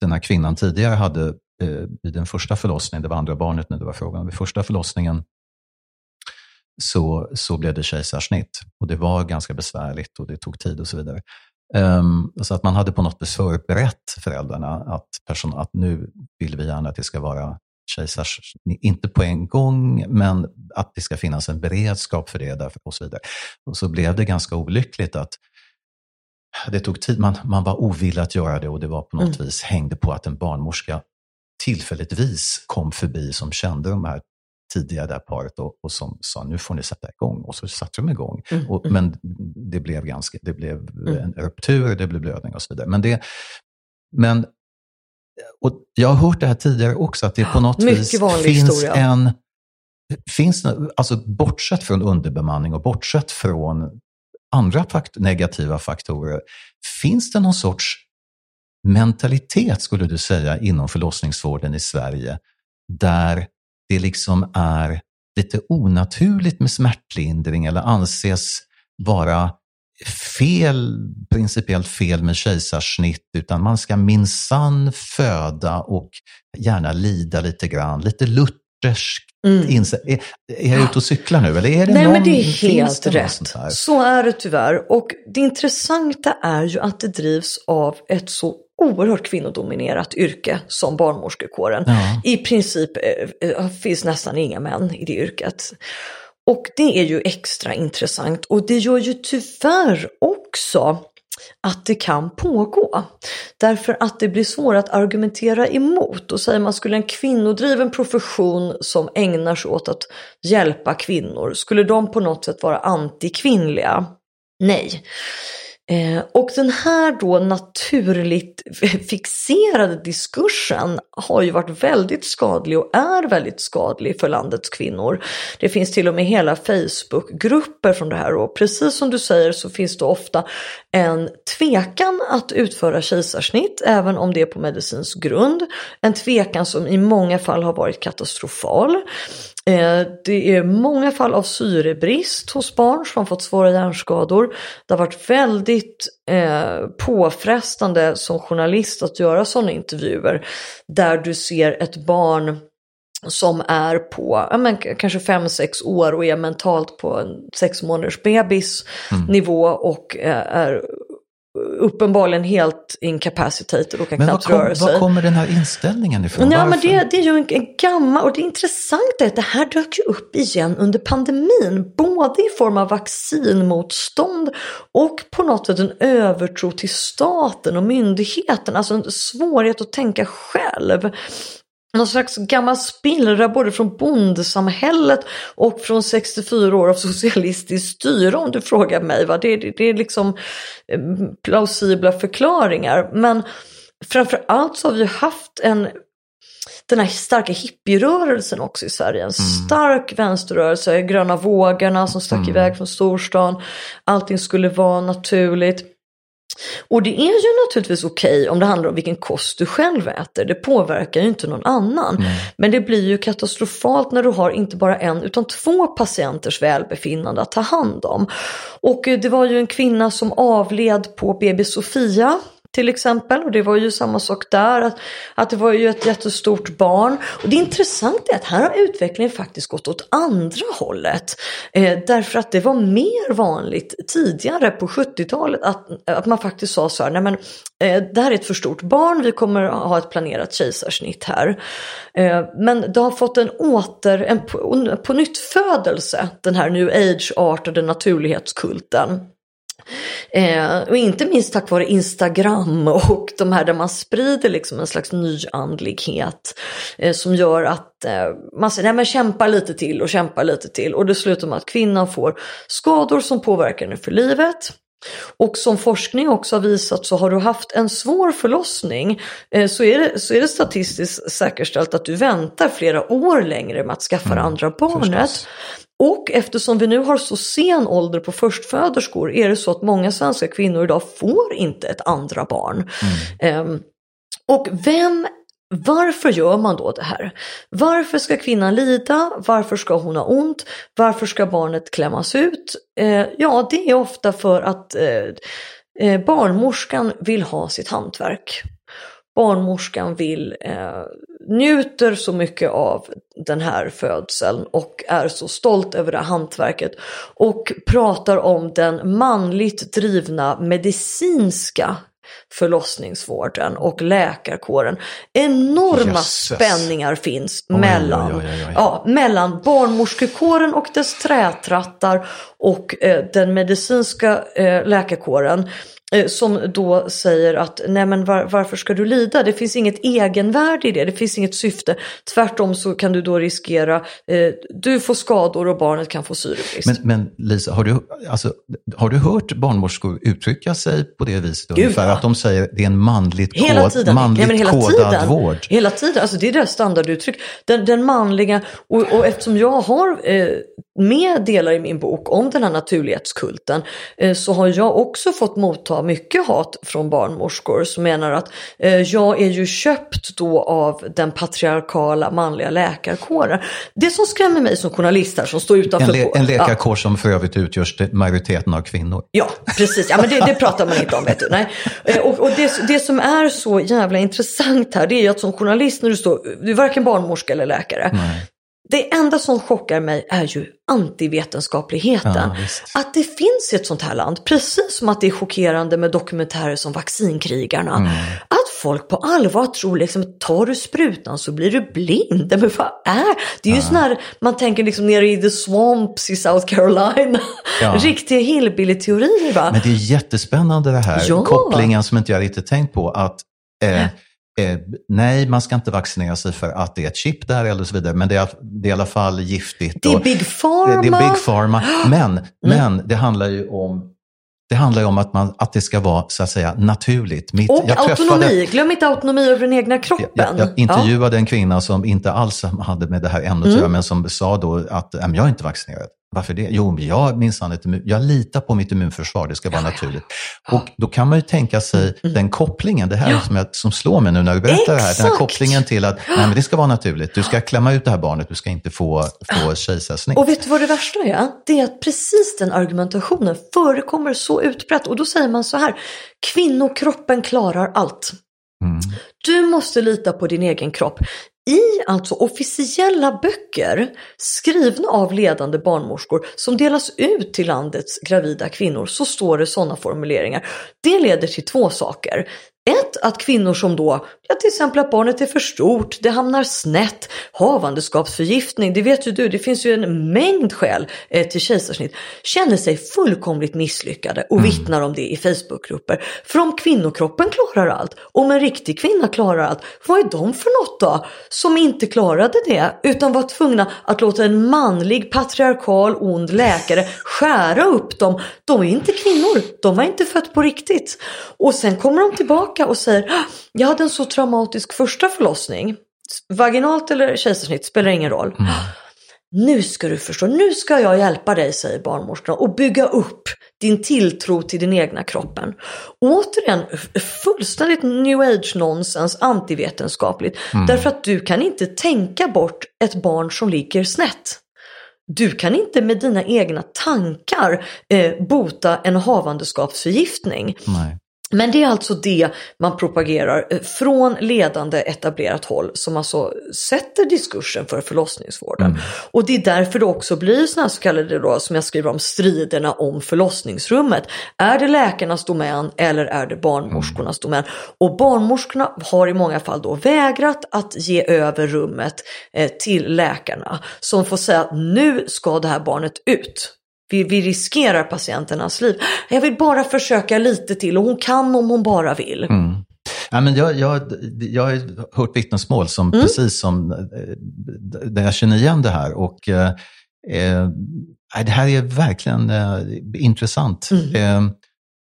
den här kvinnan tidigare hade eh, vid den första förlossningen, det var andra barnet nu det var frågan vid första förlossningen så, så blev det kejsarsnitt. Och det var ganska besvärligt och det tog tid och så vidare. Um, så att man hade på något vis förberett föräldrarna att, person, att nu vill vi gärna att det ska vara kejsarsnitt, inte på en gång, men att det ska finnas en beredskap för det därför, och så vidare. Och så blev det ganska olyckligt att det tog tid, man, man var ovillig att göra det och det var på något mm. vis hängde på att en barnmorska tillfälligtvis kom förbi som kände de här tidigare det här paret och, och som sa nu får ni sätta igång och så satte de igång. Mm, och, mm. Men det blev, ganska, det blev mm. en ruptur, det blev blödning och så vidare. Men, det, men och jag har hört det här tidigare också, att det på något vis finns historia. en... Finns, alltså bortsett från underbemanning och bortsett från andra fakt negativa faktorer, finns det någon sorts mentalitet, skulle du säga, inom förlossningsvården i Sverige, där det liksom är lite onaturligt med smärtlindring eller anses vara fel, principiellt fel med kejsarsnitt, utan man ska minsann föda och gärna lida lite grann, lite lutherskt. Mm. Är, är jag ute och cyklar nu? Eller är det Nej, någon, men det är helt rätt. Så är det tyvärr. Och det intressanta är ju att det drivs av ett så oerhört kvinnodominerat yrke som barnmorskekåren. Ja. I princip eh, eh, finns nästan inga män i det yrket. Och det är ju extra intressant och det gör ju tyvärr också att det kan pågå. Därför att det blir svårt att argumentera emot. Och säger man skulle en kvinnodriven profession som ägnar sig åt att hjälpa kvinnor, skulle de på något sätt vara antikvinnliga? Nej. Eh, och den här då naturligt fixerade diskursen har ju varit väldigt skadlig och är väldigt skadlig för landets kvinnor. Det finns till och med hela Facebookgrupper från det här och precis som du säger så finns det ofta en tvekan att utföra kejsarsnitt även om det är på medicinsk grund. En tvekan som i många fall har varit katastrofal. Eh, det är många fall av syrebrist hos barn som har fått svåra hjärnskador. Det har varit väldigt eh, påfrestande som journalist att göra sådana intervjuer där du ser ett barn som är på ja, men, kanske 5-6 år och är mentalt på en 6 månaders bebis mm. nivå och eh, är uppenbarligen helt incapacitated och kan knappt kom, röra sig. Var kommer den här inställningen ifrån? Ja, men det, det är ju en, en gammal, och det intressanta är att det här dök ju upp igen under pandemin. Både i form av vaccinmotstånd och på något sätt en övertro till staten och myndigheten. Alltså en svårighet att tänka själv någon slags gammal spillra både från bondsamhället och från 64 år av socialistiskt styre om du frågar mig. Va? Det, det, det är liksom eh, plausibla förklaringar. Men framförallt så har vi haft en den här starka hippierörelsen också i Sverige. En mm. stark vänsterrörelse, gröna vågarna som stack mm. iväg från storstan. Allting skulle vara naturligt. Och det är ju naturligtvis okej okay om det handlar om vilken kost du själv äter. Det påverkar ju inte någon annan. Mm. Men det blir ju katastrofalt när du har inte bara en utan två patienters välbefinnande att ta hand om. Och eh, det var ju en kvinna som avled på BB Sofia till exempel. Och det var ju samma sak där, att, att det var ju ett jättestort barn. Och det intressanta är att här har utvecklingen faktiskt gått åt andra hållet. Eh, därför att det var mer vanligt tidigare på 70-talet att, att man faktiskt sa så här, nej men eh, det här är ett för stort barn, vi kommer ha ett planerat kejsarsnitt här. Eh, men det har fått en åter, en på, på nytt födelse, den här new age-artade naturlighetskulten. Eh, och inte minst tack vare Instagram och de här där man sprider liksom en slags nyandlighet eh, som gör att eh, man säger nej men kämpa lite till och kämpa lite till och det slutar med att kvinnan får skador som påverkar henne för livet. Och som forskning också har visat så har du haft en svår förlossning eh, så, är det, så är det statistiskt säkerställt att du väntar flera år längre med att skaffa mm, andra barnet. Förstås. Och eftersom vi nu har så sen ålder på förstföderskor är det så att många svenska kvinnor idag får inte ett andra barn. Mm. Um, och vem varför gör man då det här? Varför ska kvinnan lida? Varför ska hon ha ont? Varför ska barnet klämmas ut? Eh, ja, det är ofta för att eh, eh barnmorskan vill ha sitt hantverk barnmorskan vill, eh, njuter så mycket av den här födseln och är så stolt över det hantverket och pratar om den manligt drivna medicinska förlossningsvården och läkarkåren. Enorma Jösses. spänningar finns oj, mellan, oj, oj, ja, mellan barnmorskekåren och dess trätrattar och eh, den medicinska eh, läkarkåren. Eh, som då säger att nej men var, varför ska du lida? Det finns inget egenvärde i det, det finns inget syfte. Tvärtom så kan du då riskera, eh, du får skador och barnet kan få syrebrist. Men, men Lisa, har du, alltså, har du hört barnmorskor uttrycka sig på det viset? Gud, ungefär, ja. Att de säger att det är en manligt, hela kod, tiden. manligt nej, hela kodad tiden. vård? Hela tiden, alltså det är deras standarduttryck. Den, den manliga, och, och eftersom jag har eh, med delar i min bok om den här naturlighetskulten eh, så har jag också fått motta mycket hat från barnmorskor som menar att eh, jag är ju köpt då av den patriarkala manliga läkarkåren. Det som skrämmer mig som journalist här som står utanför... En, le en läkarkår ja. som för övrigt utgörs majoriteten av kvinnor. Ja, precis. Ja, men det, det pratar man inte om. Vet du. Nej. Eh, och, och det, det, som är så jävla intressant här det är ju att som journalist när du står, du är varken barnmorska eller läkare. Nej. Det enda som chockar mig är ju antivetenskapligheten. Ja, att det finns ett sånt här land, precis som att det är chockerande med dokumentärer som Vaccinkrigarna. Mm. Att folk på allvar tror liksom, tar du sprutan så blir du blind. Men vad är det? är ju ja. sån man tänker liksom nere i the swamps i South Carolina. Ja. Riktiga hillbilly-teorier va? Men det är jättespännande det här, ja. kopplingen som inte jag riktigt tänkt på. att eh, Eh, nej, man ska inte vaccinera sig för att det är ett chip där eller så vidare. Men det är, det är i alla fall giftigt. Det är Big Pharma. Det, det är Big Pharma. Men, mm. men det handlar ju om det handlar ju om att, man, att det ska vara så att säga naturligt. Mitt, och autonomi, träffade, glöm inte autonomi över den egna kroppen. Jag, jag intervjuade ja. en kvinna som inte alls hade med det här ämnet att mm. göra, men som sa då att jag är inte vaccinerad. Varför det? Jo, jag minsann jag litar på mitt immunförsvar, det ska vara ja, naturligt. Ja. Och då kan man ju tänka sig mm. mm. den kopplingen, det här ja. som, jag, som slår mig nu när du berättar Exakt. det här, den här kopplingen till att nej, men det ska vara naturligt, du ska klämma ut det här barnet, du ska inte få, få kejsarsnitt. Och vet du vad det värsta är? Det är att precis den argumentationen förekommer så utbrett och då säger man så här, kvinnokroppen klarar allt. Mm. Du måste lita på din egen kropp. I alltså officiella böcker skrivna av ledande barnmorskor som delas ut till landets gravida kvinnor så står det sådana formuleringar. Det leder till två saker. Ett, att kvinnor som då, ja till exempel att barnet är för stort, det hamnar snett, havandeskapsförgiftning, det vet ju du, det finns ju en mängd skäl eh, till kejsarsnitt, känner sig fullkomligt misslyckade och mm. vittnar om det i Facebookgrupper. För om kvinnokroppen klarar allt, om en riktig kvinna klarar allt, vad är de för något då? Som inte klarade det, utan var tvungna att låta en manlig patriarkal ond läkare skära upp dem. De är inte kvinnor, de har inte fött på riktigt. Och sen kommer de tillbaka tillbaka och säger ah, jag hade en så traumatisk första förlossning. Vaginalt eller kejsarsnitt spelar ingen roll. Mm. Nu ska du förstå, nu ska jag hjälpa dig, säger barnmorskan, och bygga upp din tilltro till den egna kroppen. Återigen, fullständigt new age nonsens, antivetenskapligt. Mm. Därför att du kan inte tänka bort ett barn som ligger snett. Du kan inte med dina egna tankar eh, bota en havandeskapsförgiftning. Nej. Men det är alltså det man propagerar eh, från ledande etablerat håll som alltså sätter diskursen för förlossningsvården. Mm. Och det är därför det också blir sådana så kallade då, som jag skriver om, striderna om förlossningsrummet. Är det läkarnas domän eller är det barnmorskornas domän? Och barnmorskorna har i många fall då vägrat att ge över rummet eh, till läkarna som får säga att nu ska det här barnet ut. Vi, vi riskerar patienternas liv. Jag vill bara försöka lite till och hon kan om hon bara vill. Mm. Ja, men jag, jag, jag har hört vittnesmål som mm. precis som, eh, känner igen det här. Och, eh, eh det här är verkligen eh, intressant. Mm. Eh,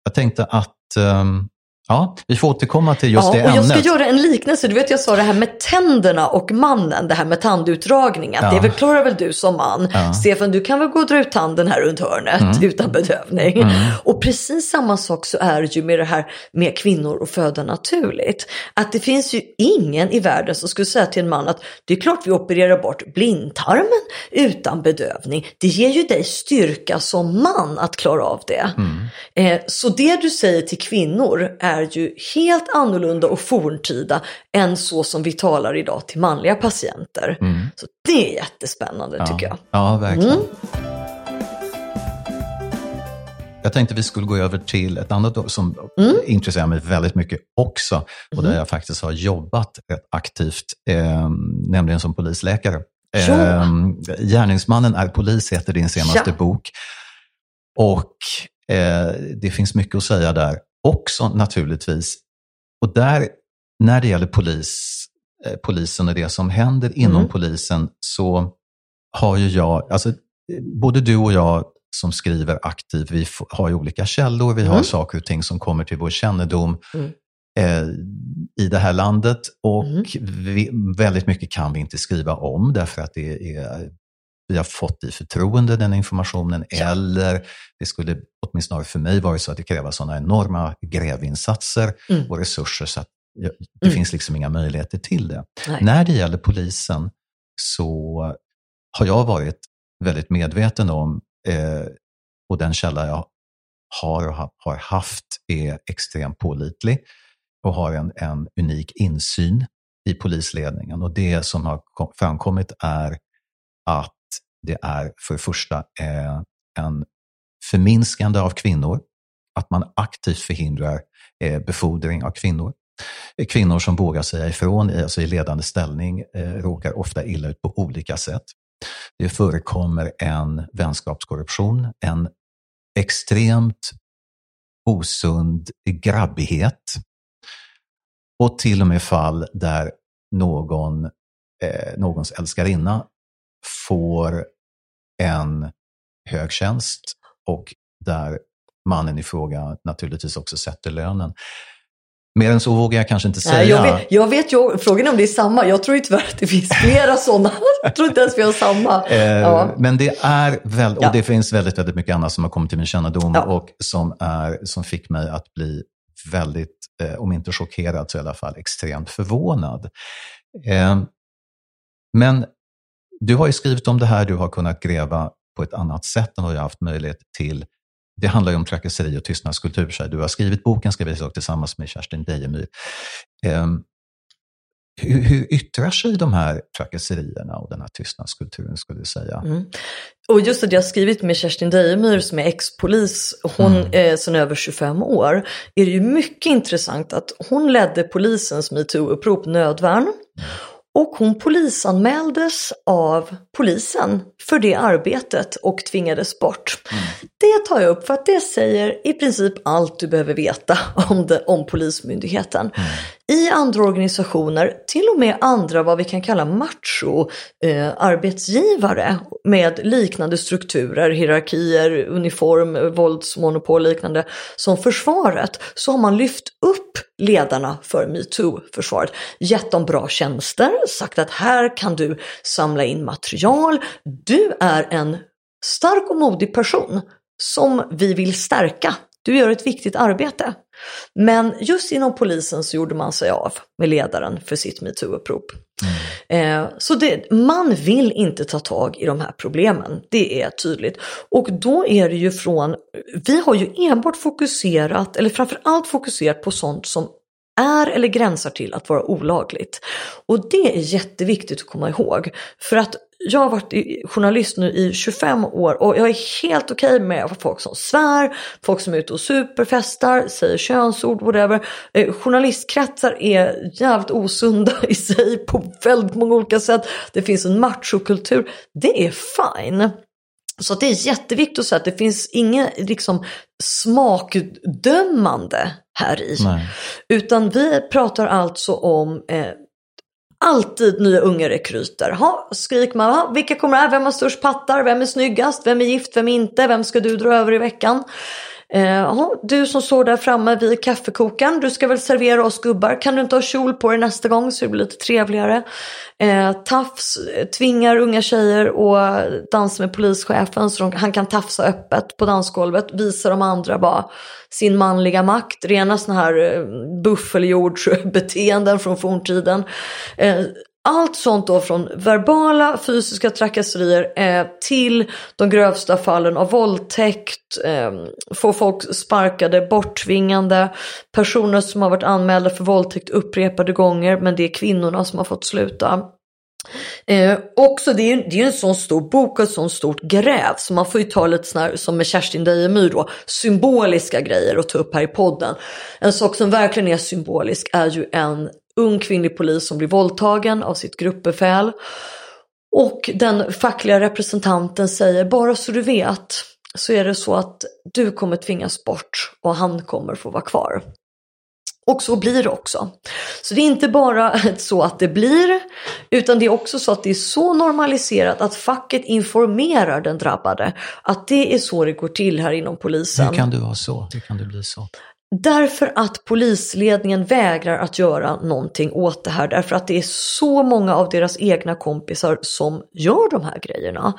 jag tänkte att ehm, Ja, vi får återkomma till just ja, det och ämnet. Jag ska göra en liknelse. Du vet jag sa det här med tänderna och mannen, det här med tandutdragningen. Ja. Det förklarar väl du som man. Ja. Stefan, du kan väl gå och dra ut tanden här runt hörnet mm. utan bedövning. Mm. Och precis samma sak så är det ju med det här med kvinnor och föda naturligt. Att det finns ju ingen i världen som skulle säga till en man att det är klart vi opererar bort blindtarmen utan bedövning. Det ger ju dig styrka som man att klara av det. Mm. Eh, så det du säger till kvinnor är är ju helt annorlunda och forntida än så som vi talar idag till manliga patienter. Mm. Så det är jättespännande ja. tycker jag. Ja, verkligen. Mm. Jag tänkte vi skulle gå över till ett annat som mm. intresserar mig väldigt mycket också och där mm. jag faktiskt har jobbat aktivt, eh, nämligen som polisläkare. Eh, Gärningsmannen är polis heter din senaste ja. bok. Och eh, det finns mycket att säga där också naturligtvis. Och där, när det gäller polis, eh, polisen och det som händer inom mm. polisen så har ju jag, alltså både du och jag som skriver aktivt, vi har ju olika källor, vi mm. har saker och ting som kommer till vår kännedom mm. eh, i det här landet och mm. vi, väldigt mycket kan vi inte skriva om därför att det är vi har fått i förtroende den informationen ja. eller det skulle åtminstone för mig varit så att det kräver sådana enorma grävinsatser mm. och resurser så att det mm. finns liksom inga möjligheter till det. Nej. När det gäller polisen så har jag varit väldigt medveten om, eh, och den källa jag har och har haft är extremt pålitlig och har en, en unik insyn i polisledningen. Och det som har framkommit är att det är för det första eh, en förminskande av kvinnor, att man aktivt förhindrar eh, befordring av kvinnor. Eh, kvinnor som vågar säga ifrån alltså i ledande ställning råkar ofta illa ut på olika sätt. Det förekommer en vänskapskorruption, en extremt osund grabbighet och till och med fall där någon, eh, någons älskarinna får en hög tjänst och där mannen i fråga naturligtvis också sätter lönen. Mer än så vågar jag kanske inte säga. Nej, jag, vet, jag vet ju, frågan är om det är samma. Jag tror ju tyvärr att det finns flera sådana. Jag tror inte ens vi har samma. Eh, ja. Men det är väl, och ja. det finns väldigt, väldigt mycket annat som har kommit till min kännedom ja. och som, är, som fick mig att bli väldigt, eh, om inte chockerad så i alla fall extremt förvånad. Eh, men du har ju skrivit om det här, du har kunnat gräva på ett annat sätt än vad jag har haft möjlighet till. Det handlar ju om trakasseri och tystnadskultur. Så du har skrivit boken, ska vi säga, tillsammans med Kerstin Dejemyr. Um, hur, hur yttrar sig de här trakasserierna och den här tystnadskulturen skulle du säga? Mm. Och just att jag har skrivit med Kerstin Dejemyr som är ex-polis, hon mm. är sedan över 25 år, är det ju mycket intressant att hon ledde polisens metoo-upprop Nödvärn. Mm. Och hon polisanmäldes av polisen för det arbetet och tvingades bort. Mm. Det tar jag upp för att det säger i princip allt du behöver veta om, det, om Polismyndigheten. Mm i andra organisationer, till och med andra vad vi kan kalla macho eh, arbetsgivare med liknande strukturer, hierarkier, uniform, våldsmonopol liknande som försvaret, så har man lyft upp ledarna för metoo-försvaret, gett dem bra tjänster, sagt att här kan du samla in material, du är en stark och modig person som vi vill stärka. Du gör ett viktigt arbete. Men just inom polisen så gjorde man sig av med ledaren för sitt metoo-upprop. Mm. Eh, så det, man vill inte ta tag i de här problemen, det är tydligt. Och då är det ju från, vi har ju enbart fokuserat, eller framförallt fokuserat på sånt som är eller gränsar till att vara olagligt. Och det är jätteviktigt att komma ihåg. För att jag har varit journalist nu i 25 år och jag är helt okej okay med folk som svär, folk som är ute och superfestar, säger könsord, whatever. Eh, journalistkretsar är jävligt osunda i sig på väldigt många olika sätt. Det finns en machokultur. Det är fine. Så det är jätteviktigt att säga att det finns inget liksom, smakdömande här i. Nej. Utan vi pratar alltså om eh, alltid nya unga rekryter. Ha, skriker man, ha, vilka kommer här? Vem har störst pattar? Vem är snyggast? Vem är gift? Vem är inte? Vem ska du dra över i veckan? Eh, du som står där framme vid kaffekokaren, du ska väl servera oss gubbar. Kan du inte ha kjol på dig nästa gång så det blir lite trevligare? Eh, tafs tvingar unga tjejer att dansa med polischefen så de, han kan tafsa öppet på dansgolvet. Visa de andra bara sin manliga makt. Rena sådana här eh, buffeljordsbeteenden från forntiden. Eh, allt sånt då från verbala fysiska trakasserier eh, till de grövsta fallen av våldtäkt, eh, få folk sparkade, borttvingande, personer som har varit anmälda för våldtäkt upprepade gånger men det är kvinnorna som har fått sluta. Eh, också det är ju det är en sån stor bok och ett sånt stort gräv så man får ju ta lite sån här, som med Kerstin Dejemyr då, symboliska grejer att ta upp här i podden. En sak som verkligen är symbolisk är ju en ung kvinnlig polis som blir våldtagen av sitt gruppbefäl. Och den fackliga representanten säger, bara så du vet så är det så att du kommer tvingas bort och han kommer få vara kvar. Och så blir det också. Så det är inte bara så att det blir, utan det är också så att det är så normaliserat att facket informerar den drabbade. Att det är så det går till här inom polisen. Hur kan du vara så? Hur kan du bli så? Därför att polisledningen vägrar att göra någonting åt det här. Därför att det är så många av deras egna kompisar som gör de här grejerna.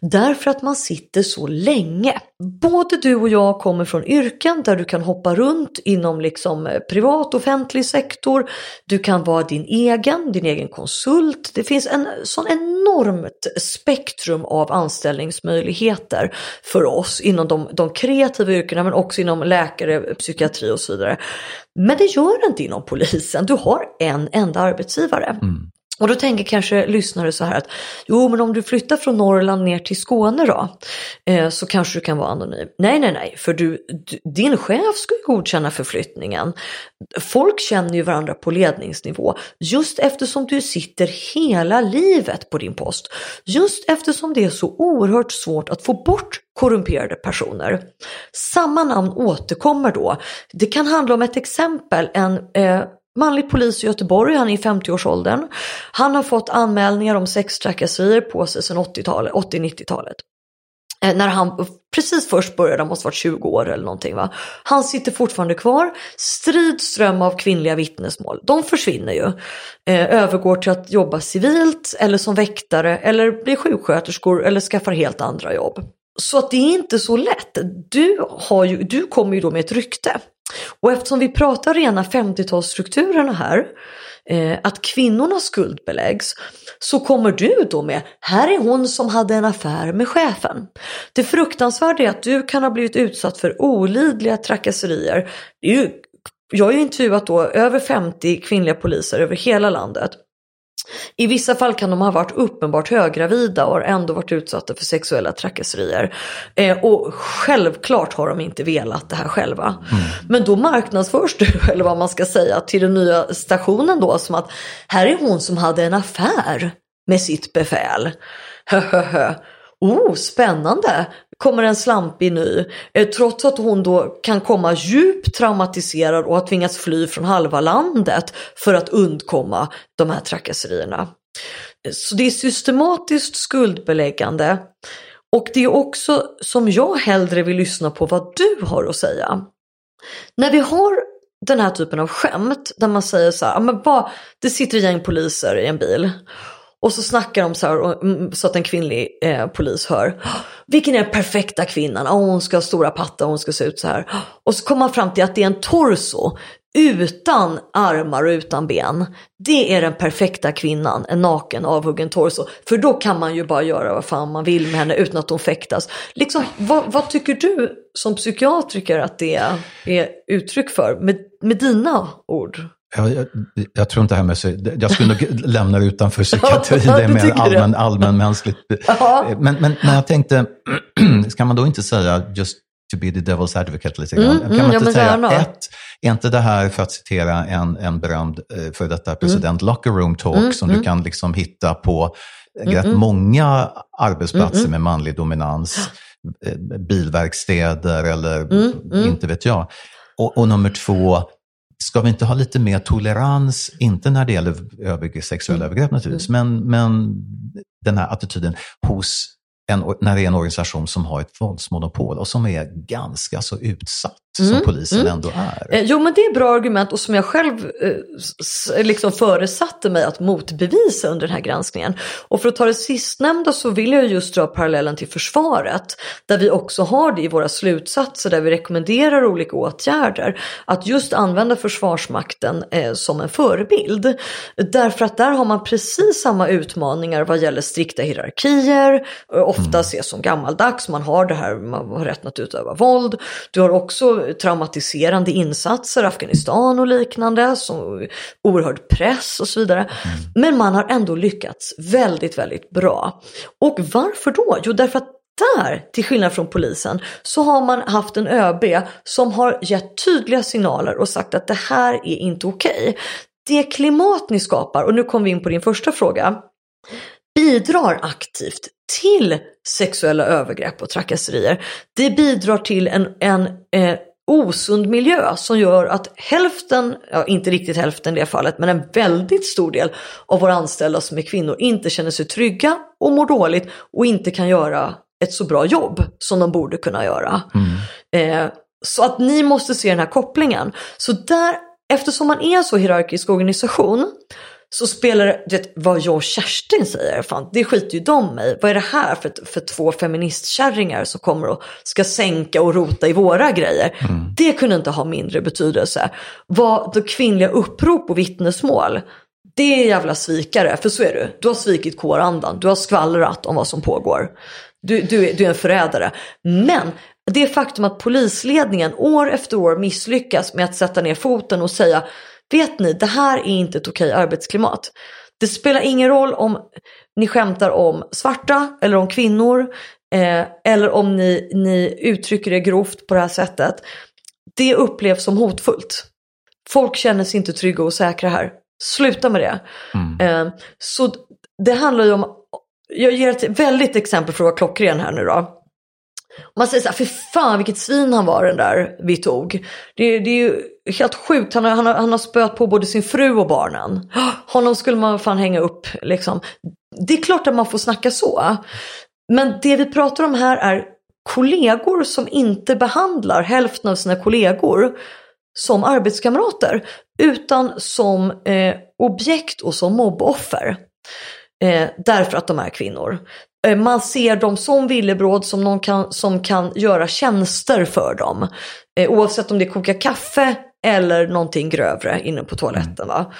Därför att man sitter så länge. Både du och jag kommer från yrken där du kan hoppa runt inom liksom eh, privat offentlig sektor. Du kan vara din egen, din egen konsult. Det finns en sån enormt spektrum av anställningsmöjligheter för oss inom de, de kreativa yrkena men också inom läkare, psykiatri psykiatri och så vidare. Men det gör det inte inom polisen. Du har en enda arbetsgivare. Mm. Och då tänker kanske lyssnare så här att jo men om du flyttar från Norrland ner till Skåne då eh, så kanske du kan vara anonym. Nej nej nej för du, du, din chef ska ju godkänna förflyttningen. Folk känner ju varandra på ledningsnivå just eftersom du sitter hela livet på din post. Just eftersom det är så oerhört svårt att få bort korrumperade personer. Samma namn återkommer då. Det kan handla om ett exempel, en eh, manlig polis i Göteborg, han är i 50-årsåldern. Han har fått anmälningar om sextrakasserier på sig sedan 80-90-talet. Eh, när han precis först började, han måste varit 20 år eller någonting va. Han sitter fortfarande kvar, stridström av kvinnliga vittnesmål. De försvinner ju. Eh, övergår till att jobba civilt eller som väktare eller blir sjuksköterskor eller skaffar helt andra jobb. Så att det är inte så lätt. Du, har ju, du kommer ju då med ett rykte. Och eftersom vi pratar rena 50-talsstrukturerna här, eh, att kvinnorna skuldbeläggs, så kommer du då med, här är hon som hade en affär med chefen. Det fruktansvärda är att du kan ha blivit utsatt för olidliga trakasserier. Det är ju, jag har ju intervjuat då över 50 kvinnliga poliser över hela landet. I vissa fall kan de ha varit uppenbart höggravida och har ändå varit utsatta för sexuella trakasserier. Eh, och självklart har de inte velat det här själva. Mm. Men då marknadsförs du, eller vad man ska säga, till den nya stationen då som att här är hon som hade en affär med sitt befäl. oh, spännande! Kommer en slampig ny. Eh, trots att hon då kan komma djupt traumatiserad och har tvingats fly från halva landet för att undkomma de här trakasserierna. Eh, så det är systematiskt skuldbeläggande och det är också som jag hellre vill lyssna på vad du har att säga. När vi har den här typen av skämt där man säger så här, men bara, det sitter ett gäng poliser i en bil och så snackar de så här mm, så att en kvinnlig eh, polis hör. Vilken är den perfekta kvinnan? Oh, hon ska ha stora pattar, hon ska se ut så här. Och så kommer man fram till att det är en torso utan armar och utan ben. Det är den perfekta kvinnan, en naken avhuggen torso. För då kan man ju bara göra vad fan man vill med henne utan att hon fäktas. Liksom, vad, vad tycker du som psykiatriker att det är uttryck för med, med dina ord? Jag, jag, jag, tror inte det här med, jag skulle nog lämna det utanför psykiatri, det är mer allmän, allmänmänskligt. Men, men, men jag tänkte, ska man då inte säga just to be the devil's advocate lite grann. Mm, kan man mm, inte säga, ett, är inte det här, för att citera en, en berömd eh, för detta mm. president, mm. locker room talk mm, som du mm. kan liksom hitta på rätt många arbetsplatser med manlig dominans, eh, bilverkstäder eller inte vet jag. Och, och nummer två, ska vi inte ha lite mer tolerans, inte när det gäller övergrepp, sexuella övergrepp naturligtvis, men, men den här attityden hos en, när det är en organisation som har ett våldsmonopol och som är ganska så utsatt mm, som polisen mm. ändå är. Eh, jo men det är bra argument och som jag själv eh, liksom föresatte mig att motbevisa under den här granskningen. Och för att ta det sistnämnda så vill jag just dra parallellen till försvaret. Där vi också har det i våra slutsatser där vi rekommenderar olika åtgärder. Att just använda Försvarsmakten eh, som en förebild. Därför att där har man precis samma utmaningar vad gäller strikta hierarkier. Ofta mm. ses som gammaldags, man har det här, man har rätten att utöva våld. Du har också traumatiserande insatser, Afghanistan och liknande, så oerhörd press och så vidare. Mm. Men man har ändå lyckats väldigt, väldigt bra. Och varför då? Jo, därför att där, till skillnad från polisen, så har man haft en ÖB som har gett tydliga signaler och sagt att det här är inte okej. Okay. Det klimat ni skapar, och nu kommer vi in på din första fråga, bidrar aktivt till sexuella övergrepp och trakasserier. Det bidrar till en, en eh, osund miljö som gör att hälften, ja inte riktigt hälften i det fallet, men en väldigt stor del av våra anställda som är kvinnor inte känner sig trygga och mår dåligt och inte kan göra ett så bra jobb som de borde kunna göra. Mm. Eh, så att ni måste se den här kopplingen. Så där, eftersom man är en så hierarkisk organisation så spelar det, vet, vad jag och Kerstin säger, fan, det skiter ju de i. Vad är det här för, för två feministkärringar som kommer och ska sänka och rota i våra grejer? Mm. Det kunde inte ha mindre betydelse. Vad det kvinnliga upprop och vittnesmål, det är jävla svikare, för så är du. Du har svikit kårandan, du har skvallrat om vad som pågår. Du, du, du är en förrädare. Men det faktum att polisledningen år efter år misslyckas med att sätta ner foten och säga Vet ni, det här är inte ett okej arbetsklimat. Det spelar ingen roll om ni skämtar om svarta eller om kvinnor eh, eller om ni, ni uttrycker det grovt på det här sättet. Det upplevs som hotfullt. Folk känner sig inte trygga och säkra här. Sluta med det. Mm. Eh, så det handlar ju om, jag ger ett väldigt exempel för att vara klockren här nu då. Man säger så här, för fan vilket svin han var den där vi tog. Det, det är ju helt sjukt, han har, han, har, han har spöat på både sin fru och barnen. Honom skulle man fan hänga upp liksom. Det är klart att man får snacka så. Men det vi pratar om här är kollegor som inte behandlar hälften av sina kollegor som arbetskamrater utan som eh, objekt och som mobboffer. Eh, därför att de är kvinnor. Eh, man ser dem som villebråd som någon kan, som kan göra tjänster för dem. Eh, oavsett om det är koka kaffe eller någonting grövre inne på toaletten. Va?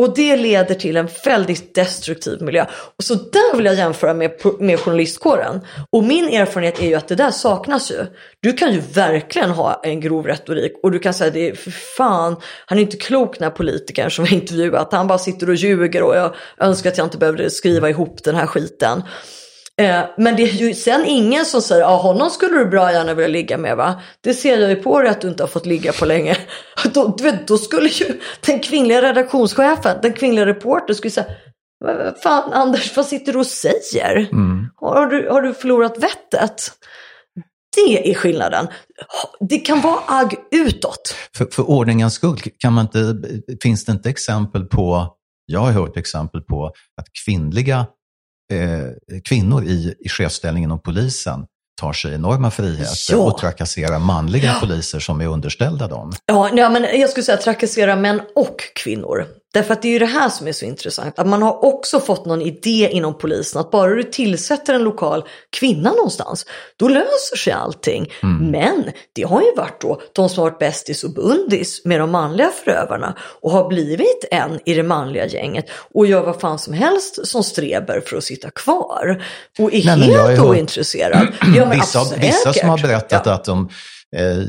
Och det leder till en väldigt destruktiv miljö. Och så där vill jag jämföra med, med journalistkåren. Och min erfarenhet är ju att det där saknas ju. Du kan ju verkligen ha en grov retorik och du kan säga det är för fan, han är inte klok den här politikern som har intervjuat. Han bara sitter och ljuger och jag önskar att jag inte behövde skriva ihop den här skiten. Eh, men det är ju sen ingen som säger att honom skulle du bra gärna vilja ligga med va? Det ser jag ju på dig att du inte har fått ligga på länge. Då, du vet, då skulle ju den kvinnliga redaktionschefen, den kvinnliga reportern skulle säga Fan Anders, vad sitter du och säger? Mm. Har, du, har du förlorat vettet? Det är skillnaden. Det kan vara agg utåt. För, för ordningens skull, kan man inte, finns det inte exempel på, jag har hört exempel på att kvinnliga eh, kvinnor i, i chefsställning inom polisen tar sig enorma friheter ja. och trakasserar manliga ja. poliser som är underställda dem. Ja, ja, men jag skulle säga trakassera män och kvinnor. Därför att det är ju det här som är så intressant. Att man har också fått någon idé inom polisen att bara du tillsätter en lokal kvinna någonstans, då löser sig allting. Mm. Men det har ju varit då de som har varit bästis och bundis med de manliga förövarna och har blivit en i det manliga gänget och gör vad fan som helst som streber för att sitta kvar. Och är Nej, helt ointresserad. Ja, vissa, vissa som har berättat ja. att de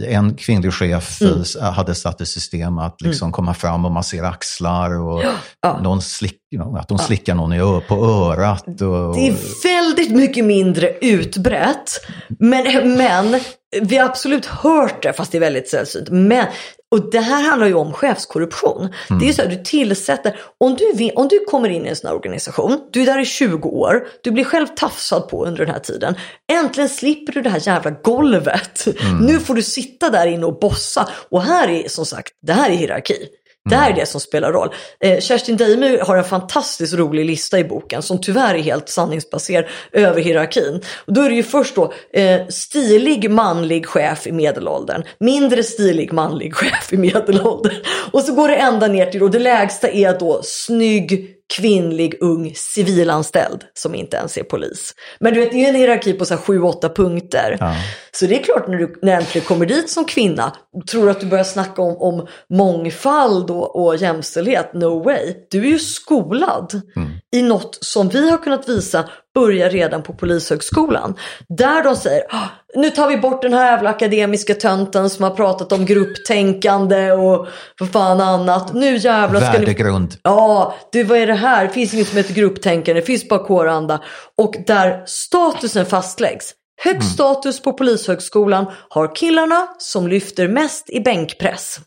en kvinnlig chef mm. Eh, hade satt i system att liksom mm. komma fram och massera axlar och ja. någon slick, att de slickar någon på örat. Och... Det är väldigt mycket mindre utbrett. Men, men vi har absolut hört det, fast det är väldigt sällsynt. Men och det här handlar ju om chefskorruption. Mm. Det är så att du tillsätter, om du, om du kommer in i en sån här organisation, du är där i 20 år, du blir själv tafsad på under den här tiden. Äntligen slipper du det här jävla golvet. Mm. Nu får du sitta där inne och bossa. Och här är som sagt, det här är hierarki. Det här är mm. det som spelar roll. Eh, Kerstin Deimy har en fantastiskt rolig lista i boken som tyvärr är helt sanningsbaserad över hierarkin. Och då är det ju först då eh, stilig manlig chef i medelåldern, mindre stilig manlig chef i medelåldern. Och så går det ända ner till, och det lägsta är då snygg kvinnlig ung civilanställd som inte ens är polis. Men du vet, det är en hierarki på så här 7-8 punkter. Ja. Så det är klart när du när äntligen kommer dit som kvinna, tror att du börjar snacka om, om mångfald och, och jämställdhet, no way. Du är ju skolad mm. I något som vi har kunnat visa börjar redan på Polishögskolan. Där de säger, ah, nu tar vi bort den här jävla akademiska tönten som har pratat om grupptänkande och vad fan annat. Nu jävlar ska Värdegrund. Ni... Ja, du vad är det här? Det finns inget som heter grupptänkande, det finns bara kåranda. Och där statusen fastläggs. Högst mm. status på Polishögskolan har killarna som lyfter mest i bänkpress.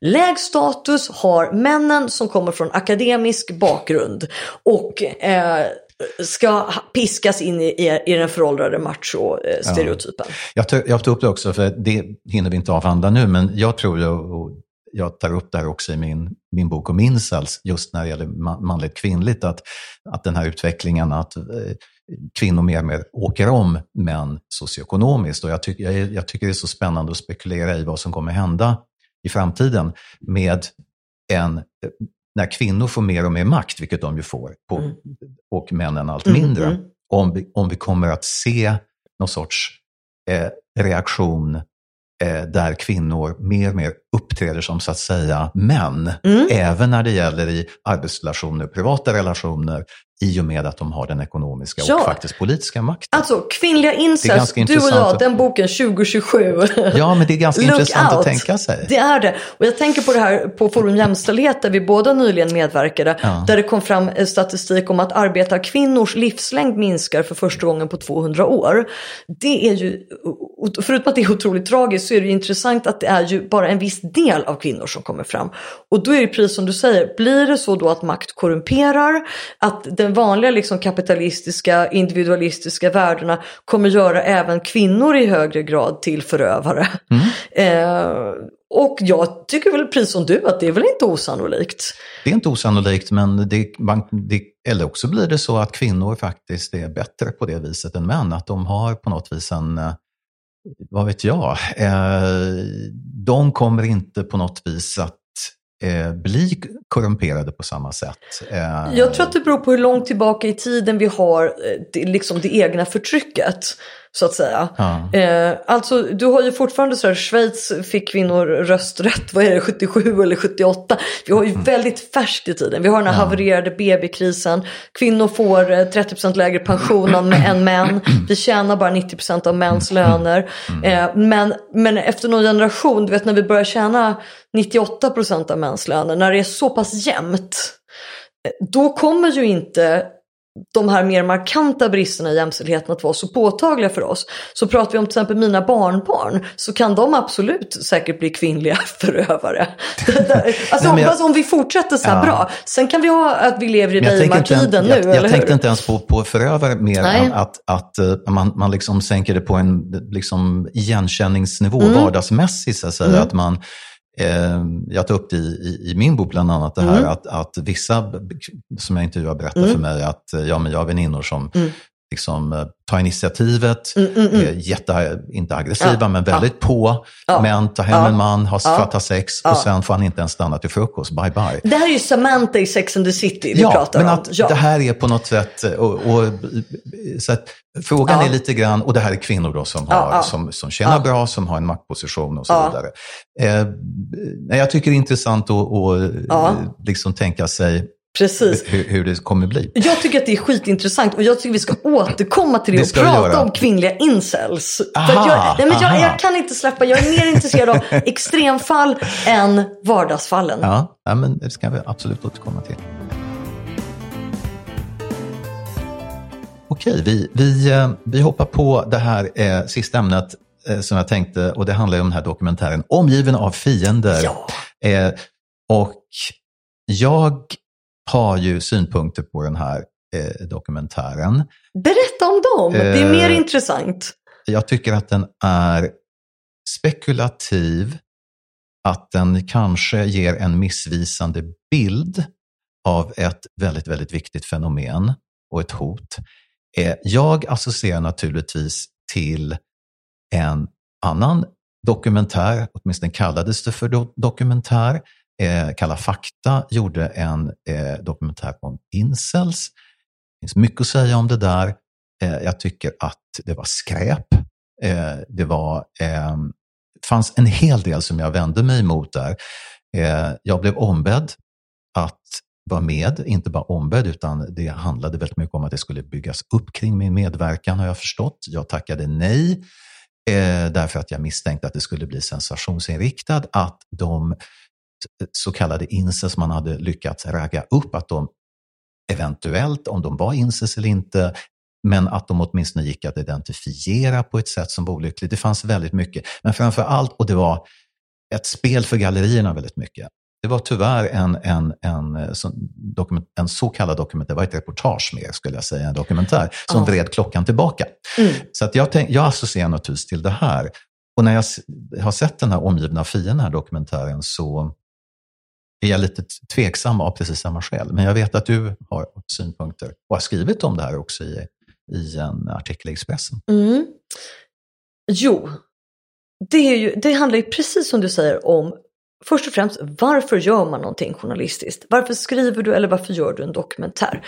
Lägst status har männen som kommer från akademisk bakgrund och eh, ska piskas in i, i den föråldrade macho-stereotypen. Ja. Jag, jag tog upp det också, för det hinner vi inte avhandla nu, men jag tror, och jag tar upp det här också i min, min bok om incels, just när det gäller manligt kvinnligt, att, att den här utvecklingen att eh, kvinnor mer och mer åker om män socioekonomiskt. Och jag, tyck, jag, jag tycker det är så spännande att spekulera i vad som kommer hända i framtiden med en när kvinnor får mer och mer makt, vilket de ju får, på, mm. och männen allt mm, mindre, mm. Om, vi, om vi kommer att se någon sorts eh, reaktion eh, där kvinnor mer och mer uppträder som så att säga män, mm. även när det gäller i arbetsrelationer, privata relationer, i och med att de har den ekonomiska ja. och faktiskt politiska makten. Alltså kvinnliga incest, du och jag, den boken 2027. Ja, men det är ganska intressant out. att tänka sig. Det är det. Och jag tänker på det här på Forum Jämställdhet där vi båda nyligen medverkade. Ja. Där det kom fram eh, statistik om att arbetarkvinnors livslängd minskar för första gången på 200 år. Det är ju, förutom att det är otroligt tragiskt så är det intressant att det är ju bara en viss del av kvinnor som kommer fram. Och då är det precis som du säger, blir det så då att makt korrumperar, att den den vanliga liksom kapitalistiska, individualistiska värdena kommer göra även kvinnor i högre grad till förövare. Mm. Eh, och jag tycker väl precis som du att det är väl inte osannolikt. Det är inte osannolikt, men det, man, det, eller också blir det så att kvinnor faktiskt är bättre på det viset än män. Att de har på något vis en, eh, vad vet jag, eh, de kommer inte på något vis att eh, bli korrumperade på samma sätt. Eh, jag tror att det beror på hur långt tillbaka i tiden vi har eh, det, liksom det egna förtrycket så att säga. Ja. Eh, alltså du har ju fortfarande så här, Schweiz fick kvinnor rösträtt, vad är det, 77 eller 78. Vi har ju mm. väldigt färskt i tiden. Vi har den här ja. havererade BB-krisen. Kvinnor får 30% eh, lägre pension än män. Vi tjänar bara 90% av mäns mm. löner. Mm. Eh, men, men efter någon generation, du vet när vi börjar tjäna 98% av mäns löner, när det är så pass jämnt. Eh, då kommer ju inte de här mer markanta bristerna i jämställdheten att vara så påtagliga för oss. Så pratar vi om till exempel mina barnbarn så kan de absolut säkert bli kvinnliga förövare. alltså Nej, jag, om vi fortsätter så här ja. bra. Sen kan vi ha att vi lever i Weimartiden nu, jag, jag, jag tänkte inte ens på, på förövare mer Nej. än att, att uh, man, man liksom sänker det på en liksom, igenkänningsnivå, mm. vardagsmässigt. Så att, säga, mm. att man Eh, jag tar upp det i, i, i, min bok bland annat, det här mm. att, att vissa som jag intervjuar berättar mm. för mig att ja, men jag har väninnor som mm. Liksom, eh, tar initiativet, mm, mm, mm. jätte, inte aggressiva ja, men väldigt ja. på. Ja, men tar hem en man, ja, får sex och sen får han inte ens stanna till frukost. Bye bye. Det här är ju Samantha i Sex and the City vi pratar men om. Att ja, det här är på något sätt, och, och så att, Frågan är lite grann, och det här är kvinnor då som, har, Som, som tjänar bra, som har en maktposition och så vidare. Eh, jag tycker det är intressant att, att liksom tänka sig Precis. Hur, hur, det kommer bli. Jag tycker att det är skitintressant och jag tycker vi ska återkomma till det, det och prata göra. om kvinnliga incels. Aha, jag, nej, men jag, jag, kan inte släppa, jag är mer intresserad av extremfall än vardagsfallen. Ja, ja men det ska vi absolut återkomma till. Okej, vi, vi, eh, vi hoppar på det här eh, sista ämnet eh, som jag tänkte och det handlar om den här dokumentären Omgiven av fiender. Ja. Eh, och jag har ju synpunkter på den här eh, dokumentären. Berätta om dem, det är mer eh, intressant. Jag tycker att den är spekulativ, att den kanske ger en missvisande bild av ett väldigt, väldigt viktigt fenomen och ett hot. Eh, jag associerar naturligtvis till en annan dokumentär, åtminstone kallades det för dokumentär, eh, Kalla fakta gjorde en eh, dokumentär om incels. Det finns mycket att säga om det där. Eh, jag tycker att det var skräp. Eh, det var, eh, fanns en hel del som jag vände mig emot där. Eh, jag blev ombedd att vara med, inte bara ombedd, utan det handlade väldigt mycket om att det skulle byggas upp kring min medverkan har jag förstått. Jag tackade nej eh, därför att jag misstänkte att det skulle bli sensationsinriktat, att de så kallade incels man hade lyckats ragga upp, att de eventuellt, om de var incels eller inte, men att de åtminstone gick att identifiera på ett sätt som var olyckligt. Det fanns väldigt mycket, men framför allt, och det var ett spel för gallerierna väldigt mycket. Det var tyvärr en, en, en, eh, en så kallad dokumentär, det var ett reportage mer skulle jag säga, en dokumentär, som oh. vred klockan tillbaka. Mm. Så att jag, tänk, jag associerar naturligtvis till det här. Och när jag har sett den här Omgivna fienden, den här dokumentären, så är jag lite tveksam av precis samma skäl. Men jag vet att du har synpunkter och har skrivit om det här också i, i en artikel i Expressen. Mm. Jo, det, är ju, det handlar ju precis som du säger om Först och främst, varför gör man någonting journalistiskt? Varför skriver du eller varför gör du en dokumentär?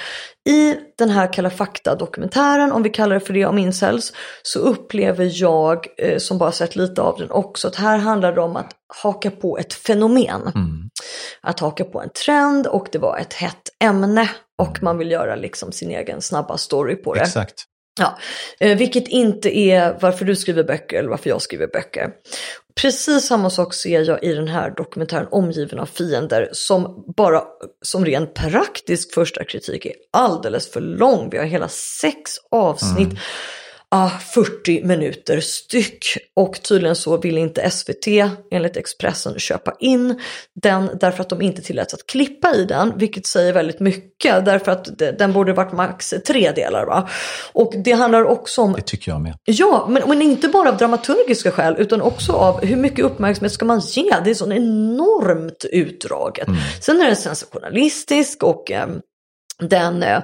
I den här Kalla fakta-dokumentären, om vi kallar det för det, om incels, så upplever jag, eh, som bara sett lite av den också, att här handlar det om att haka på ett fenomen. Mm. Att haka på en trend och det var ett hett ämne och man vill göra liksom sin egen snabba story på det. Exakt. Ja, eh, vilket inte är varför du skriver böcker eller varför jag skriver böcker. Precis samma sak ser jag i den här dokumentären Omgiven av fiender som bara som ren praktisk första kritik är alldeles för lång. Vi har hela sex avsnitt. Mm ah, 40 minuter styck. Och tydligen så vill inte SVT enligt Expressen köpa in den därför att de inte tilläts att klippa i den, vilket säger väldigt mycket därför att den borde varit max tre delar. Va? Och det handlar också om... Det tycker jag med. Ja, men, men inte bara av dramaturgiska skäl utan också av hur mycket uppmärksamhet ska man ge? Det är så enormt utdraget. Mm. Sen är den sensationalistisk och eh, den, eh,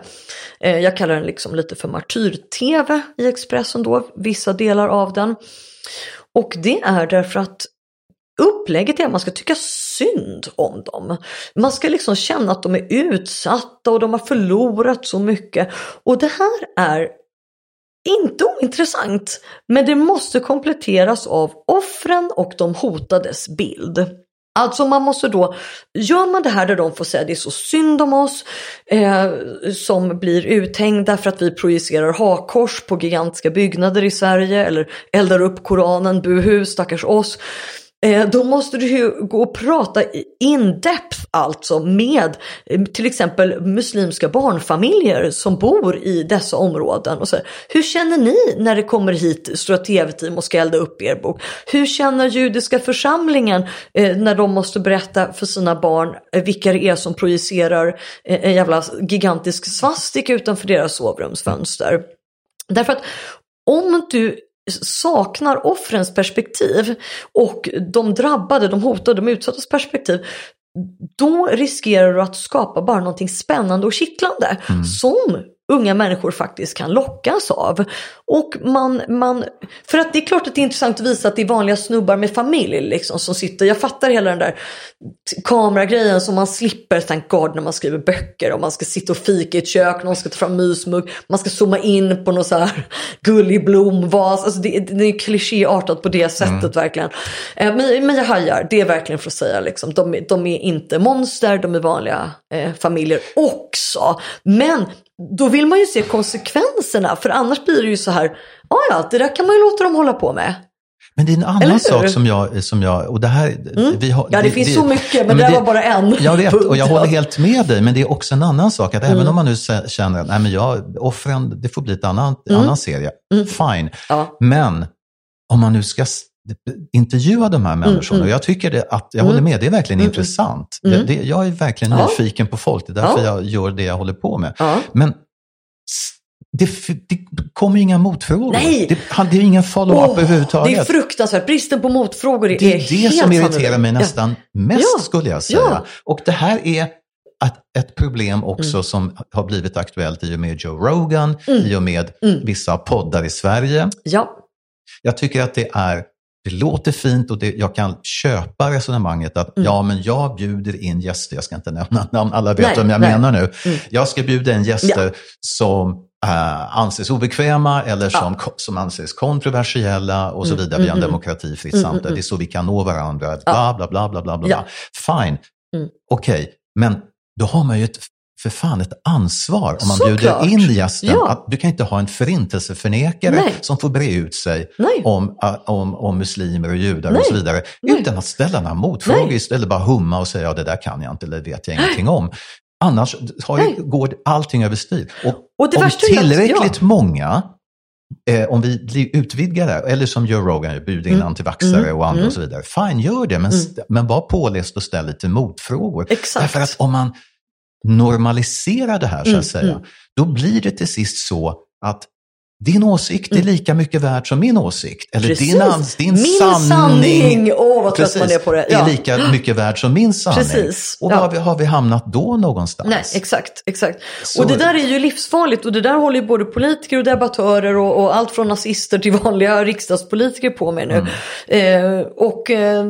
eh, jag kallar den liksom lite för martyr-tv i Expressen då, vissa delar av den. Och det är därför att upplägget är att man ska tycka synd om dem. Man ska liksom känna att de är utsatta och de har förlorat så mycket. Och det här är inte ointressant, men det måste kompletteras av offren och de hotades bild. Alltså man måste då, gör man det här där de får säga det är så synd om oss eh, som blir uthängda för att vi projicerar hakkors på gigantiska byggnader i Sverige eller eldar upp Koranen, buhu, stackars oss. Eh, då måste du ju gå och prata in depth alltså med eh, till exempel muslimska barnfamiljer som bor i dessa områden. Och så, hur känner ni när det kommer hit stora tv-team och ska elda upp er bok? Hur känner judiska församlingen eh, när de måste berätta för sina barn eh, vilka det är som projicerar en jävla gigantisk svastik utanför deras sovrumsfönster? Därför att om du saknar offrens perspektiv och de drabbade, de hotade, de utsattas perspektiv då riskerar du att skapa bara någonting spännande och kittlande mm. som unga människor faktiskt kan lockas av. Och man, man, för att det är klart att det är intressant att visa att det är vanliga snubbar med familj liksom, som sitter. Jag fattar hela den där kameragrejen som man slipper, thank God, när man skriver böcker. Och man ska sitta och fika i ett kök, någon ska ta fram mysmugg, man ska zooma in på någon så här gullig blomvas. Alltså det, det är klichéartat på det sättet mm. verkligen. Eh, men, men jag hajar, det är verkligen för att säga liksom, de, de är inte monster, de är vanliga eh, familjer också. Men då vill man ju se konsekvenserna för annars blir det ju så här, ja ja, det där kan man ju låta dem hålla på med. Men det är en annan sak som jag, som jag och det här... Mm. Vi har, ja, det, det finns det, så mycket, men, men det, var bara en. Jag vet, och jag håller helt med dig, men det är också en annan sak, att mm. även om man nu känner nej, men jag, offren, det får bli en annan, mm. annan serie, mm. fine. Ja. Men om man nu ska intervjua de här mm, människorna. Mm, jag tycker det, att, jag mm, håller med, det är verkligen mm, intressant. Det, det, jag är verkligen ja. nyfiken på folk, det är därför ja. jag gör det jag håller på med. Ja. Men det, det kommer inga motfrågor. Nej. Det, det är ingen follow-up oh, överhuvudtaget. Det är fruktansvärt. Bristen på motfrågor är, det är det som irriterar mig nästan mest, skulle jag säga. Och det här är att ett problem också mm. som har blivit aktuellt i och med Joe Rogan, mm. i och med mm. vissa poddar i Sverige. Ja. Jag tycker att det är det låter fint och det, jag kan köpa resonemanget att mm. ja, men jag bjuder in gäster, jag ska inte nämna namn, alla vet nej, vem jag nej. menar nu. Mm. Jag ska bjuda in gäster ja. som äh, anses obekväma eller som, ja. som anses kontroversiella och så mm, vidare. Vi har en mm, mm. demokrati, fritt samtal, det är så vi kan nå varandra. Bla, bla, bla, bla, bla, bla. Ja. Fine, okej, okay. men då har man ju ett för fan ett ansvar om man Såklart. bjuder in gästen. Ja. Att du kan inte ha en förintelseförnekare Nej. som får bre ut sig om, om, om muslimer och judar Nej. och så vidare. Utan att ställa några motfrågor, istället bara humma och säga ja, det där kan jag inte eller det vet jag ingenting om. Annars har ju, går allting överstyr. Och, och om tillräckligt ja. många Eh, om vi utvidgar det, eller som Joe Rogan, bjuder in mm. antivaxare mm. och andra mm. och så vidare. Fine, gör det, men, mm. men var påläst och ställ lite motfrågor. Exakt. Därför att om man normalisera det här, så att mm, säga, mm. då blir det till sist så att din åsikt är mm. lika mycket värd som min åsikt. Eller din, din min sanning, sanning. Oh, vad precis, man är, på det. Ja. är lika mycket värd som min sanning. Precis. Och var ja. har vi hamnat då någonstans? Nej, exakt. exakt. Så. Och det där är ju livsfarligt och det där håller ju både politiker och debattörer och, och allt från nazister till vanliga riksdagspolitiker på med nu. Mm. Eh, och... Eh,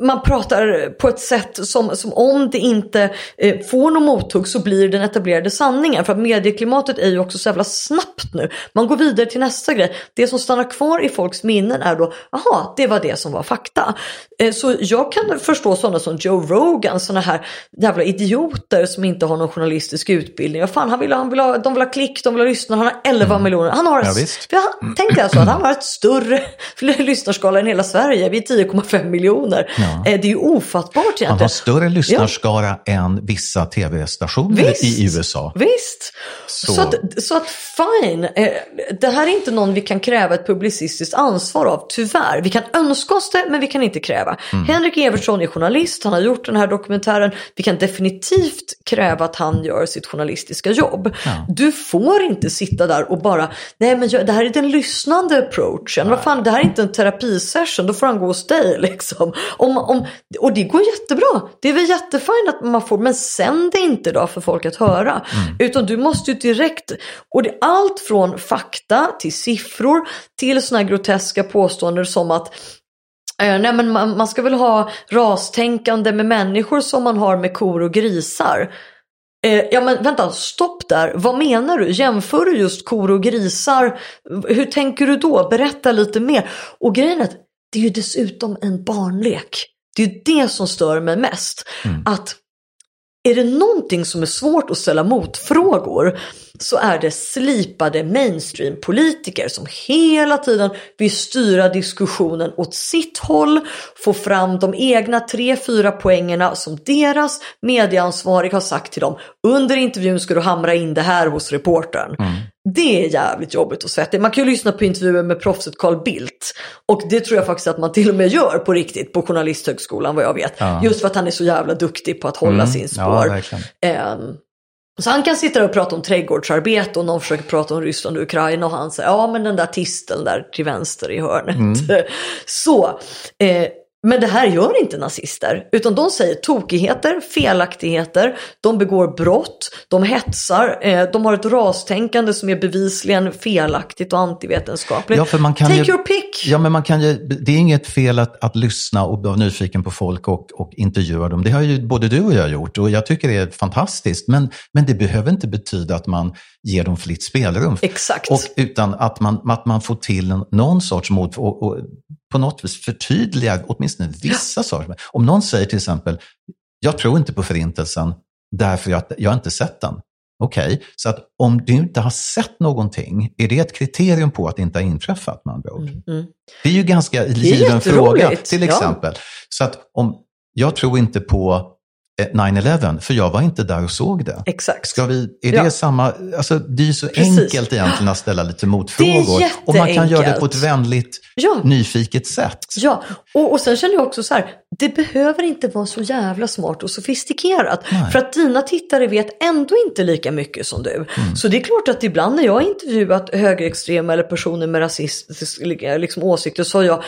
man pratar på ett sätt som, som om det inte eh, får någon mothugg så blir den etablerade sanningen. För att medieklimatet är ju också så jävla snabbt nu. Man går vidare till nästa grej. Det som stannar kvar i folks minnen är då, jaha, det var det som var fakta. Eh, så jag kan förstå sådana som Joe Rogan, sådana här jävla idioter som inte har någon journalistisk utbildning. Vad fan, han vill, han vill ha, de vill ha klick, de vill ha lyssnare, han har 11 mm. miljoner. Han har, ja, jag tänkte alltså att han har ett större lyssnarskala än hela Sverige, vi är 10,5 miljoner. Ja. Eh, det är ju ofattbart egentligen. Han har större lyssnarskara ja. än vissa tv-stationer i USA. Visst, så. Så, att, så att fine, eh, det här är inte någon vi kan kräva ett publicistiskt ansvar av, tyvärr. Vi kan önska oss det, men vi kan inte kräva. Mm. Henrik Evertsson är journalist, han har gjort den här dokumentären. Vi kan definitivt kräva att han gör sitt journalistiska jobb. Ja. Du får inte sitta där och bara, nej men det här är den lyssnande approachen. Vad fan, det här är inte en terapisession, då får han gå hos dig liksom. Om, om, och det går jättebra. Det är väl jättefint att man får, men sänd det inte då för folk att höra. Mm. Utan du måste ju direkt, och det är allt från fakta till siffror till sådana groteska påståenden som att eh, Nej, men man, man ska väl ha rastänkande med människor som man har med kor och grisar. Eh, ja men vänta, stopp där. Vad menar du? Jämför du just kor och grisar? Hur tänker du då? Berätta lite mer. Och grejen är att det är ju dessutom en barnlek. Det är ju det som stör mig mest. Mm. Att är det någonting som är svårt att ställa motfrågor så är det slipade mainstream-politiker som hela tiden vill styra diskussionen åt sitt håll, få fram de egna tre, fyra poängerna som deras medieansvarig har sagt till dem. Under intervjun ska du hamra in det här hos reportern. Mm. Det är jävligt jobbigt och svettigt. Man kan ju lyssna på intervjuer med proffset Carl Bildt. Och det tror jag faktiskt att man till och med gör på riktigt på Journalisthögskolan vad jag vet. Ja. Just för att han är så jävla duktig på att hålla mm. sin spår. Ja, så han kan sitta och prata om trädgårdsarbete och någon försöker prata om Ryssland och Ukraina och han säger ja men den där tisteln där till vänster i hörnet. Mm. Så, eh, men det här gör inte nazister, utan de säger tokigheter, felaktigheter, de begår brott, de hetsar, eh, de har ett rastänkande som är bevisligen felaktigt och antivetenskapligt. Ja, för man kan Take ju, your pick! Ja, men man kan ju, det är inget fel att, att lyssna och vara nyfiken på folk och, och intervjua dem. Det har ju både du och jag gjort och jag tycker det är fantastiskt. Men, men det behöver inte betyda att man ger dem fritt spelrum. Exakt. Och, utan att man, att man får till någon sorts mot och, och på något vis förtydligar åtminstone vissa ja. saker. Om någon säger till exempel, jag tror inte på förintelsen därför att jag inte sett den. Okej, okay. så att om du inte har sett någonting, är det ett kriterium på att det inte har inträffat med andra ord? Mm, mm. Det är ju ganska given fråga, till exempel. Ja. Så att om jag tror inte på 9-11, eh, för jag var inte där och såg det. Exakt. Ska vi, är det samma, alltså det är ju så Precis. enkelt egentligen att ställa lite motfrågor. Och man kan göra det på ett vänligt, ja. nyfiket sätt. Ja, och, och sen känner jag också så här, det behöver inte vara så jävla smart och sofistikerat. Nej. För att dina tittare vet ändå inte lika mycket som du. Mm. Så det är klart att ibland när jag har intervjuat högerextrema eller personer med rasistiska liksom, åsikter så har jag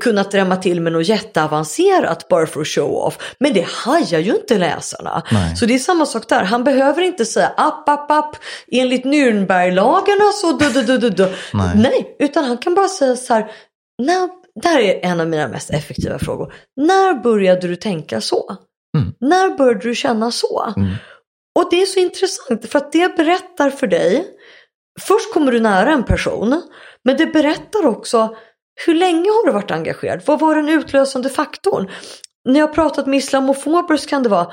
kunnat drämma till med något jätteavancerat bara för att show off. Men det hajar ju inte läsarna. Nej. Så det är samma sak där. Han behöver inte säga app, app, app, enligt Nürnberglagarna så du, du, du, du, du. Nej. Nej, utan han kan bara säga så här, när det här är en av mina mest effektiva frågor. När började du tänka så? Mm. När började du känna så? Mm. Och det är så intressant för att det berättar för dig, först kommer du nära en person, men det berättar också hur länge har du varit engagerad? Vad var den utlösande faktorn? När jag pratat med islamofober så kan det vara,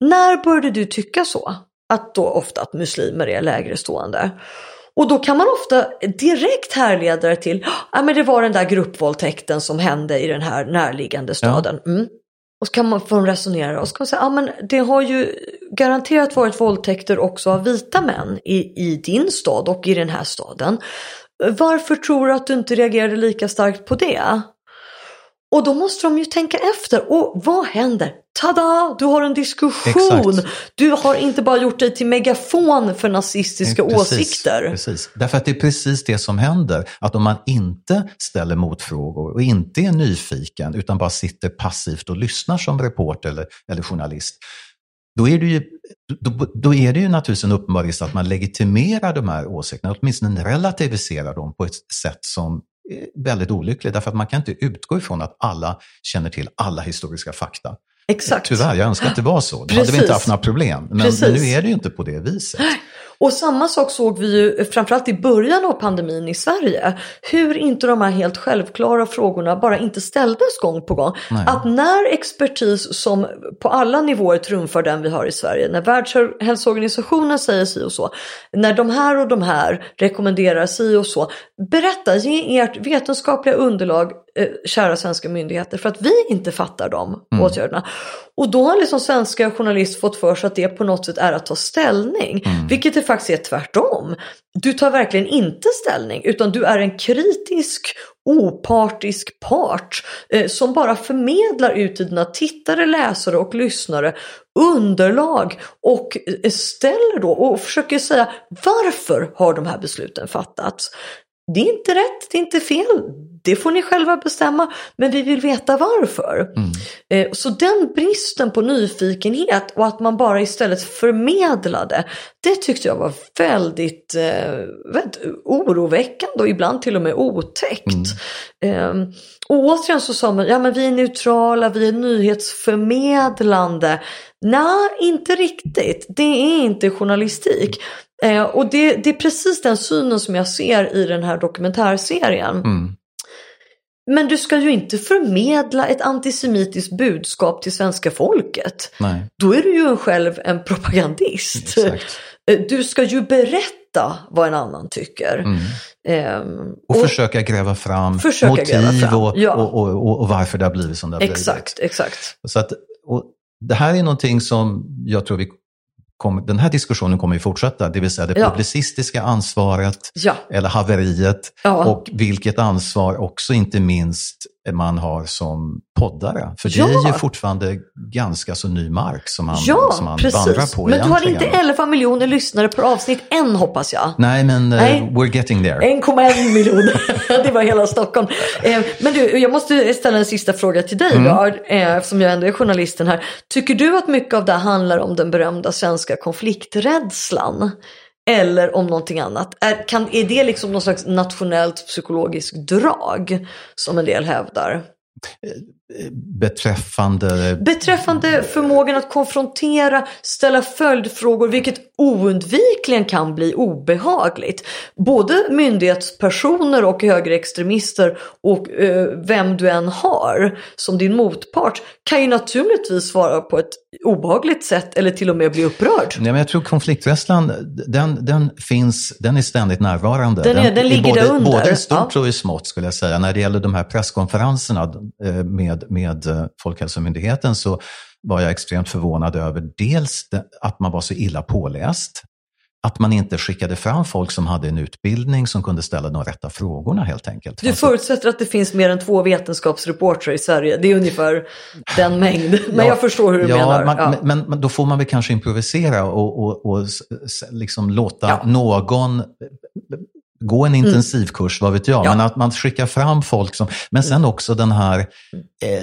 när började du tycka så? Att då ofta att muslimer är lägre stående. Och då kan man ofta direkt härleda det till, ja men det var den där gruppvåldtäkten som hände i den här närliggande staden. Ja. Mm. Och så kan man få resonera och så kan man säga, ja men det har ju garanterat varit våldtäkter också av vita män i, i din stad och i den här staden. Varför tror du att du inte reagerade lika starkt på det? Och då måste de ju tänka efter. Och vad händer? Tada! Du har en diskussion. Exakt. Du har inte bara gjort dig till megafon för nazistiska precis, åsikter. Precis. Därför att det är precis det som händer. Att om man inte ställer motfrågor och inte är nyfiken utan bara sitter passivt och lyssnar som reporter eller, eller journalist. Då är, det ju, då, då är det ju naturligtvis en uppenbar risk att man legitimerar de här åsikterna, åtminstone relativiserar dem på ett sätt som väldigt olycklig därför att man kan inte utgå ifrån att alla känner till alla historiska fakta. Exakt. Tyvärr, jag önskar att det var så. Då Precis. hade vi inte haft några problem. Men, men, nu är det ju inte på det viset. Och samma sak såg vi ju framförallt i början av pandemin i Sverige. Hur inte de här helt självklara frågorna bara inte ställdes gång på gång. Nej. Att när expertis som på alla nivåer trumfar den vi har i Sverige, när Världshälsoorganisationen säger si och så, när de här och de här rekommenderar si och så, berätta, ge ert vetenskapliga underlag eh, kära svenska myndigheter för att vi inte fattar de mm. åtgärderna. Och då har liksom svenska journalister fått för sig att det på något sätt är att ta ställning. Mm. Vilket det faktiskt är tvärtom. Du tar verkligen inte ställning utan du är en kritisk opartisk part eh, som bara förmedlar ut till dina tittare, läsare och lyssnare underlag och eh, ställer då och försöker säga varför har de här besluten fattats? Det är inte rätt, det är inte fel, det får ni själva bestämma, men vi vill veta varför. Mm. Eh, så den bristen på nyfikenhet och att man bara istället förmedlade, det tyckte jag var väldigt, eh, väldigt oroväckande och ibland till och med otäckt. Mm. Ehm, och återigen så sa man, ja men vi är neutrala, vi är nyhetsförmedlande. Nej, inte riktigt. Det är inte journalistik. Eh, och det, det, är precis den synen som jag ser i den här dokumentärserien. Mm. Men du ska ju inte förmedla ett antisemitiskt budskap till svenska folket. Nej, Då är du ju själv en propagandist. exakt. Eh, Du ska ju berätta vad en annan tycker. Mm. Ehm, Och, försöka gräva fram Försöka motiv gräva fram, Och, ja. och, och, och, och varför det har blivit som det har blivit. Exakt, exakt. Så att, och det här är någonting som jag tror vi kommer, den här diskussionen kommer ju fortsätta, det vill säga det Ja. publicistiska ansvaret Ja, eller haveriet ja. och vilket ansvar också inte minst man har som poddare. För Ja. det är ju fortfarande ganska så ny mark som man, ja som man vandrar precis. på Men du har inte 11 miljoner lyssnare per avsnitt än hoppas jag. Nej, men eh, Nej. we're getting there. 1,1 miljoner. det var hela Stockholm. Eh, men du, jag måste ställa en sista fråga till dig Mm. då, eh, eftersom jag ändå är journalisten här. Tycker du att mycket av det handlar om den berömda svenska konflikträdslan? Eller om någonting annat? Är, kan, är det liksom någon slags nationellt psykologiskt drag som en del hävdar? Eh, Beträffande Beträffande förmågan att konfrontera, ställa följdfrågor, vilket oundvikligen kan bli obehagligt. Både myndighetspersoner och högerextremister och eh, vem du än har som din motpart kan ju naturligtvis svara på ett obehagligt sätt eller till och med bli upprörd. Nej, men jag tror konflikträdslan, den, den finns, den är ständigt närvarande. Den är- den i ligger både, där under, Både i stort ja. och i smått skulle jag säga. När det gäller de här presskonferenserna eh, med, med eh, Folkhälsomyndigheten så var jag extremt förvånad över dels att man var så illa påläst. Att man inte skickade fram folk som hade en utbildning som kunde ställa de rätta frågorna helt enkelt. Du Alltså, förutsätter att det finns mer än två vetenskapsreportrar i Sverige. Det är ungefär den mängd. Men Ja, jag förstår hur du ja, menar. Man, Ja. Men, men då får man väl kanske improvisera och, och, och liksom låta någon gå en intensivkurs, vad vet jag. Ja. Men att man skickar fram folk som... Men sen också den här... Eh,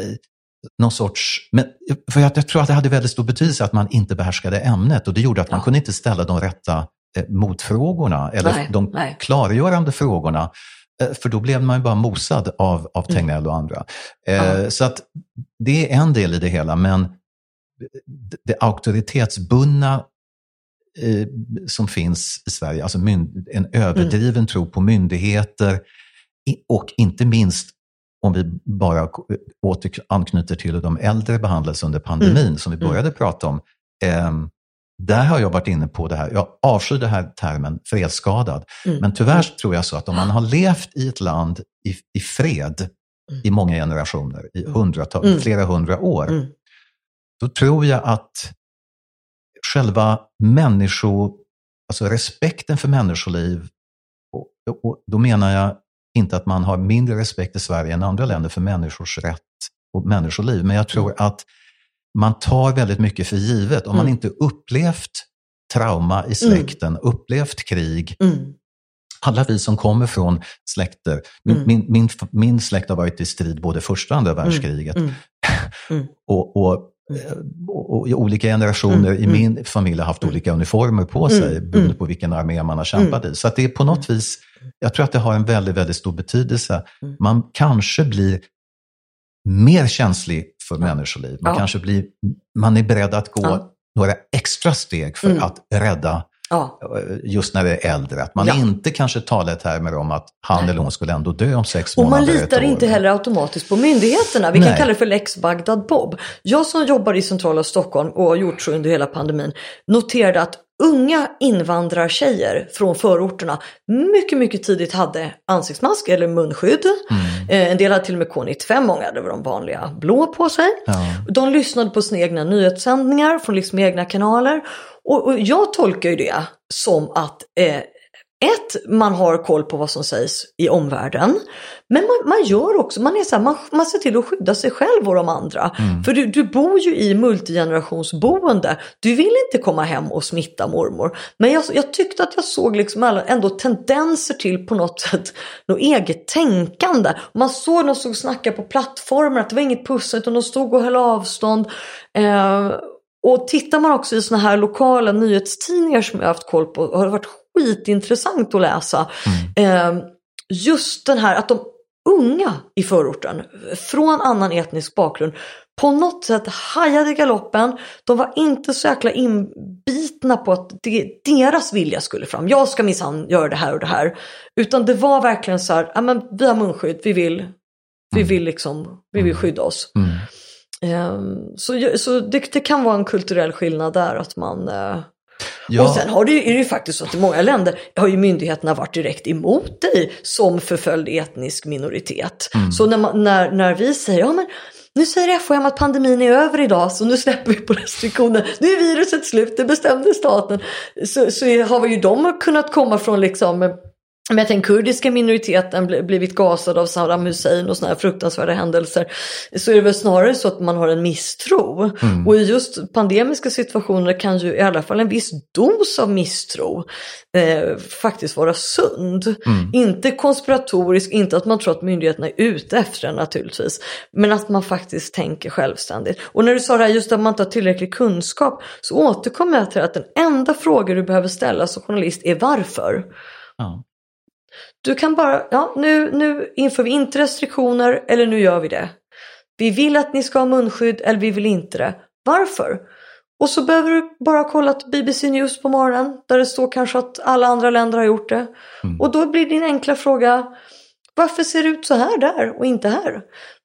någon sorts... Men, för jag, jag tror att det hade väldigt stor betydelse att man inte behärskade ämnet och det gjorde att man Ja. kunde inte ställa de rätta eh, motfrågorna eller Nej, de nej. klargörande frågorna. Eh, För då blev man ju bara mosad av, av Tegnell och andra. Eh, Ja. Så att det är en del i det hela, men det auktoritetsbundna eh, som finns i Sverige, alltså en överdriven Mm. tro på myndigheter och inte minst om vi bara åter anknyter till hur de äldre behandlades under pandemin som vi Mm. började prata om. ehm, där har jag varit inne på det här, jag avskyr den här termen fredsskadad. Mm. Men tyvärr tror jag så att om man har levt i ett land i, i fred Mm. i många generationer, i hundratal, Mm. flera hundra år, Mm. då tror jag att själva människo, alltså respekten för människoliv, och, och då menar jag inte att man har mindre respekt i Sverige än andra länder för människors rätt och människoliv, men jag tror att man tar väldigt mycket för givet. Om man Mm. inte upplevt trauma i släkten, upplevt krig, Mm. alla vi som kommer från släkter, min, Mm. min, min, min släkt har varit i strid både första och andra världskriget, Mm. Mm. och, och, eh, olika generationer Mm, i min familj har haft olika uniformer på sig Mm, beroende mm. på vilken armé man har kämpat i. Så att det är på något vis, jag tror att det har en väldigt, väldigt stor betydelse. Mm. Man kanske blir mer känslig för människoliv. Man Ja. kanske blir, man är beredd att gå Ja. några extra steg för Mm. att rädda Ja. eh, just när det är äldre. Att man Ja. inte kanske talar i termer om att han Nej. eller hon skulle ändå dö om sex Och man månader. litar inte heller automatiskt på myndigheterna. Vi kan Nej. kalla det för lex Bagdad Bob. Jag som jobbar i centrala Stockholm och har gjort så under hela pandemin noterade att unga invandrartjejer från förorterna mycket, mycket tidigt hade ansiktsmask eller munskydd. Mm. Eh, En del hade till och med K95, många hade de vanliga blå på sig. Ja. De lyssnade på sina egna nyhetssändningar från liksom egna kanaler. Och, och jag tolkar ju det som att eh, ett, man har koll på vad som sägs i omvärlden. Men man, man gör också, man, är så här, man, man ser till att skydda sig själv och de andra. Mm. För du, du bor ju i multigenerationsboende. Du vill inte komma hem och smitta mormor. Men jag, jag tyckte att jag såg liksom alla- ändå tendenser till på något sätt något eget tänkande. Man såg de stod och snackade på plattformar att det var inget pussel utan de stod och höll avstånd. Eh, och tittar man också i såna här lokala nyhetstidningar som jag har haft koll på har det varit skitintressant att läsa. Eh, just den här att de unga i förorten från annan etnisk bakgrund på något sätt hajade galoppen. De var inte så jäkla inbitna på att det, deras vilja skulle fram. Jag ska minsann göra det här och det här. Utan det var verkligen så här, ja men vi har munskydd, vi vill Vi vill liksom, vi vill skydda oss. Mm. Ehm, så så det, det kan vara en kulturell skillnad där att man eh, Ja. Och sen har det, ju- är det ju faktiskt så att i många länder har ju myndigheterna varit direkt emot dig som förföljd etnisk minoritet. Mm. Så när, man, när, när vi säger, ja men nu säger FHM att pandemin är över idag så nu släpper vi på restriktioner. Nu är viruset slut, det bestämde staten. Så, så har ju de kunnat komma från liksom med den kurdiska minoriteten bl- blivit gasad av Saddam Hussein och sådana här fruktansvärda händelser. Så är det väl snarare så att man har en misstro. Och i just pandemiska situationer kan ju i alla fall en viss dos av misstro eh, faktiskt vara sund. Inte konspiratorisk, inte att man tror att myndigheterna är ute efter en naturligtvis. Men att man faktiskt tänker självständigt. Och när du sa det här just att man inte har tillräcklig kunskap så återkommer jag till att den enda fråga du behöver ställa som journalist är varför. Ja. Du kan bara, ja nu, nu inför vi inte restriktioner eller nu gör vi det. Vi vill att ni ska ha munskydd eller vi vill inte det. Varför? Och så behöver du bara ha kollat BBC News på morgonen där det står kanske att alla andra länder har gjort det. Och då blir din enkla fråga, varför ser det ut så här där och inte här?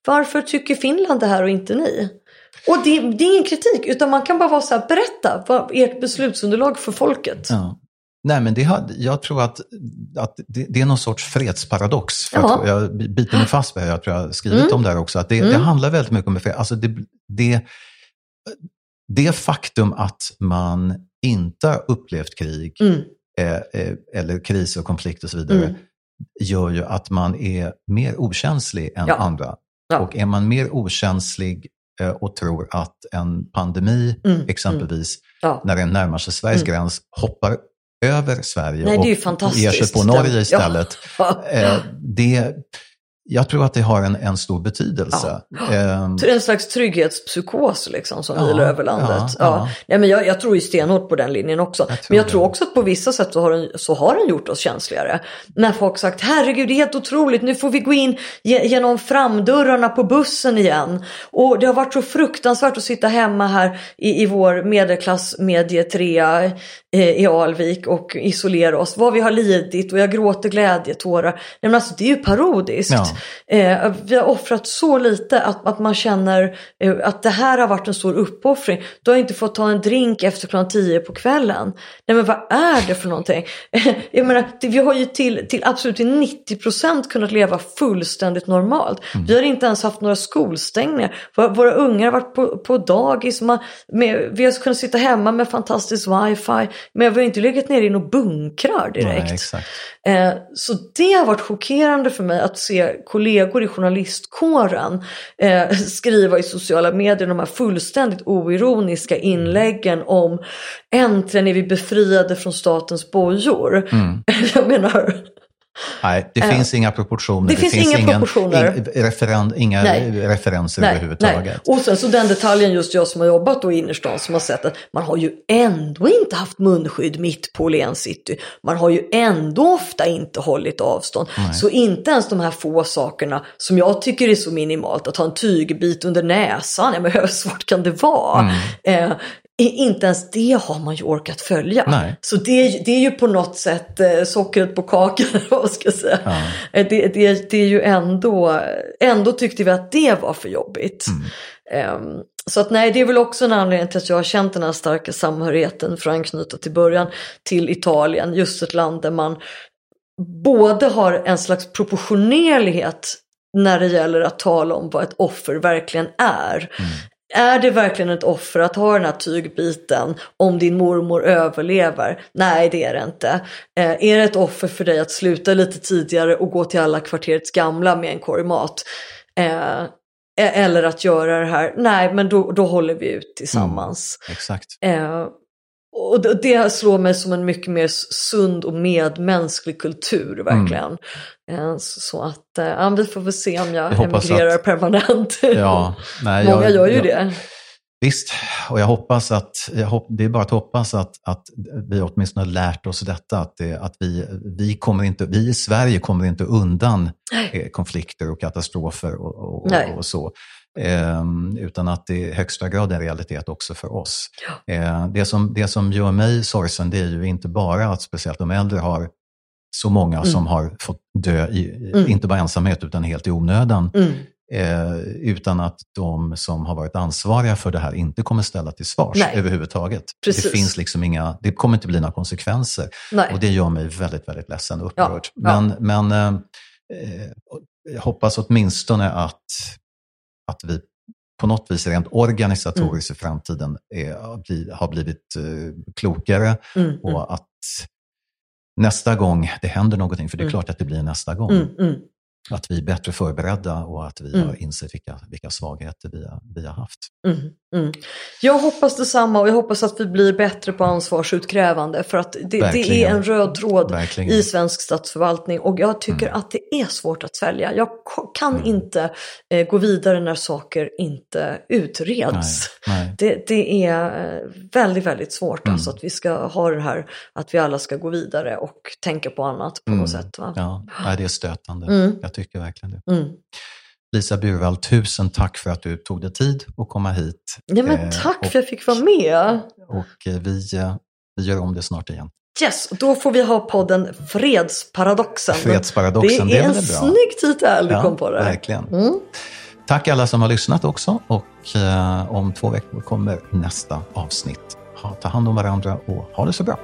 Varför tycker Finland det här och inte ni? Och det, det är ingen kritik utan man kan bara vara så här, berätta vad ert beslutsunderlag för folket. Ja. Nej, men det har, jag tror att, att det, det är någon sorts fredsparadox. För Ja. jag, biter mig fast det, jag tror jag har skrivit Mm. om det här också, att det, det Mm. handlar väldigt mycket om fred. Alltså det, det, det faktum att man inte har upplevt krig Mm. eh, eh, eller kriser och konflikter och så vidare Mm. gör ju att man är mer okänslig än Ja. andra. Ja. Och är man mer okänslig eh, och tror att en pandemi Mm. exempelvis Ja. när den närmar sig Sveriges gräns hoppar över Sverige Nej, och fantastiskt. ger sig på Norge istället. Ja. Eh, det, jag tror att det har en, en stor betydelse. Ehm, En slags trygghetspsykos liksom som Ja, vilar över landet. ja, Ja, ja. Nej, men jag, jag tror ju stenhårt på den linjen också. Jag men jag det. tror också att på vissa sätt så har, den, så har den gjort oss känsligare. När folk sagt herregud det är helt otroligt nu får vi gå in ge, genom framdörrarna på bussen igen. Och det har varit så fruktansvärt att sitta hemma här i, i vår medelklassmedietrea eh, i Alvik och isolera oss. Vad vi har lidit och jag gråter glädjetårar. Nej, men alltså, det är ju parodiskt. Ja. Eh, vi har offrat så lite att, att man känner eh, att det här har varit en stor uppoffring. Du har inte fått ta en drink efter klockan 10 på kvällen. Nej men vad är det för någonting? Jag menar, det, vi har ju till, till absolut till 90% kunnat leva fullständigt normalt. Vi har inte ens haft några skolstängningar. Våra, våra ungar har varit på, på dagis. Man, med, vi har kunnat sitta hemma med fantastisk wifi. Men vi har inte legat ner i några bunkrar direkt. nej. Eh, så det har varit chockerande för mig att se kollegor i journalistkåren eh, skriva i sociala medier de här fullständigt oironiska inläggen om äntligen är vi befriade från statens bojor. Jag menar, Nej, det finns inga proportioner. det finns inga ingen, proportioner. ing- referen, inga Nej. referenser nej, överhuvudtaget. nej. Och sen så den detaljen just jag som har jobbat då i innerstan som har sett att man har ju ändå inte haft munskydd mitt på Åhléns city. Man har ju ändå ofta inte hållit avstånd. Så inte ens de här få sakerna som jag tycker är så minimalt, att ha en tygbit under näsan, ja, men hur svårt kan det vara? Mm. Eh, inte ens det har man ju orkat följa. Nej. Så det, det är ju på något sätt eh, sockret på kakan, vad ska jag säga. Ja. Eh, Det, det, det är ju ändå, ändå tyckte vi att det var för jobbigt. Ehm, så att nej, det är väl också en anledning till att jag har känt den här starka samhörigheten för att anknyta till början till Italien. Just ett land där man både har en slags proportionerlighet när det gäller att tala om vad ett offer verkligen är. Är det verkligen ett offer att ha den här tygbiten om din mormor överlever? Nej, det är det inte. Eh, är det ett offer för dig att sluta lite tidigare och gå till alla kvarterets gamla med en korg mat? Eh, eller att göra det här? Nej, men då, då håller vi ut tillsammans. Exakt. Eh, och det, slår mig som en mycket mer sund och medmänsklig kultur verkligen. Eh, så, att eh, ja, vi får väl se om jag, Jag emigrerar att- permanent. Ja, nej, Många jag- gör ju jag- det. Visst, och jag hoppas att, jag hopp, det är bara att hoppas att, att vi åtminstone har lärt oss detta, att, det, att vi, vi, kommer inte, vi i Sverige kommer inte undan eh, konflikter och katastrofer och, och, Nej. och så. Ehm, utan att det i högsta grad är en realitet också för oss. Eh, det, som, det som gör mig sorgsen det är ju inte bara att speciellt de äldre har så många som har fått dö, i, Mm. inte bara ensamhet utan helt i onödan. Mm. Eh, utan att de som har varit ansvariga för det här inte kommer ställa till svars Nej. överhuvudtaget. Precis. Det finns liksom inga, det kommer inte bli några konsekvenser. Nej. Och det gör mig väldigt, väldigt ledsen och Ja, upprörd. ja. Men, men eh, eh, jag hoppas åtminstone att, att vi på något vis rent organisatoriskt Mm. i framtiden är, har bli- har blivit eh, klokare Mm, mm, och att nästa gång det händer någonting, för det är Mm. klart att det blir nästa gång, mm, mm. att vi är bättre förberedda och att vi Mm. har insett vilka, vilka svagheter vi har, vi har haft. Mm, mm. Jag hoppas detsamma och jag hoppas att vi blir bättre på ansvarsutkrävande för att det, det är en röd tråd Verkligen. i svensk statsförvaltning och jag tycker Mm. att det är svårt att svälja. Jag kan Mm. inte eh, gå vidare när saker inte utreds. Nej, nej. Det, det är eh, väldigt, väldigt svårt Mm. alltså att vi ska ha det här att vi alla ska gå vidare och tänka på annat på Mm. något sätt. Va? Ja, det är stötande. Mm. Jag tycker verkligen det. Lisa Burvall, tusen tack för att du tog dig tid att komma hit. Ja men Eh, tack och, för att jag fick vara med. Och eh, vi, eh, vi gör om det snart igen. Yes, då får vi ha podden Fredsparadoxen. Fredsparadoxen, det det är är en snygg titel du kom på det. verkligen. Mm. Tack alla som har lyssnat också och eh, om två veckor kommer nästa avsnitt. Ha, ta hand om varandra och ha det så bra.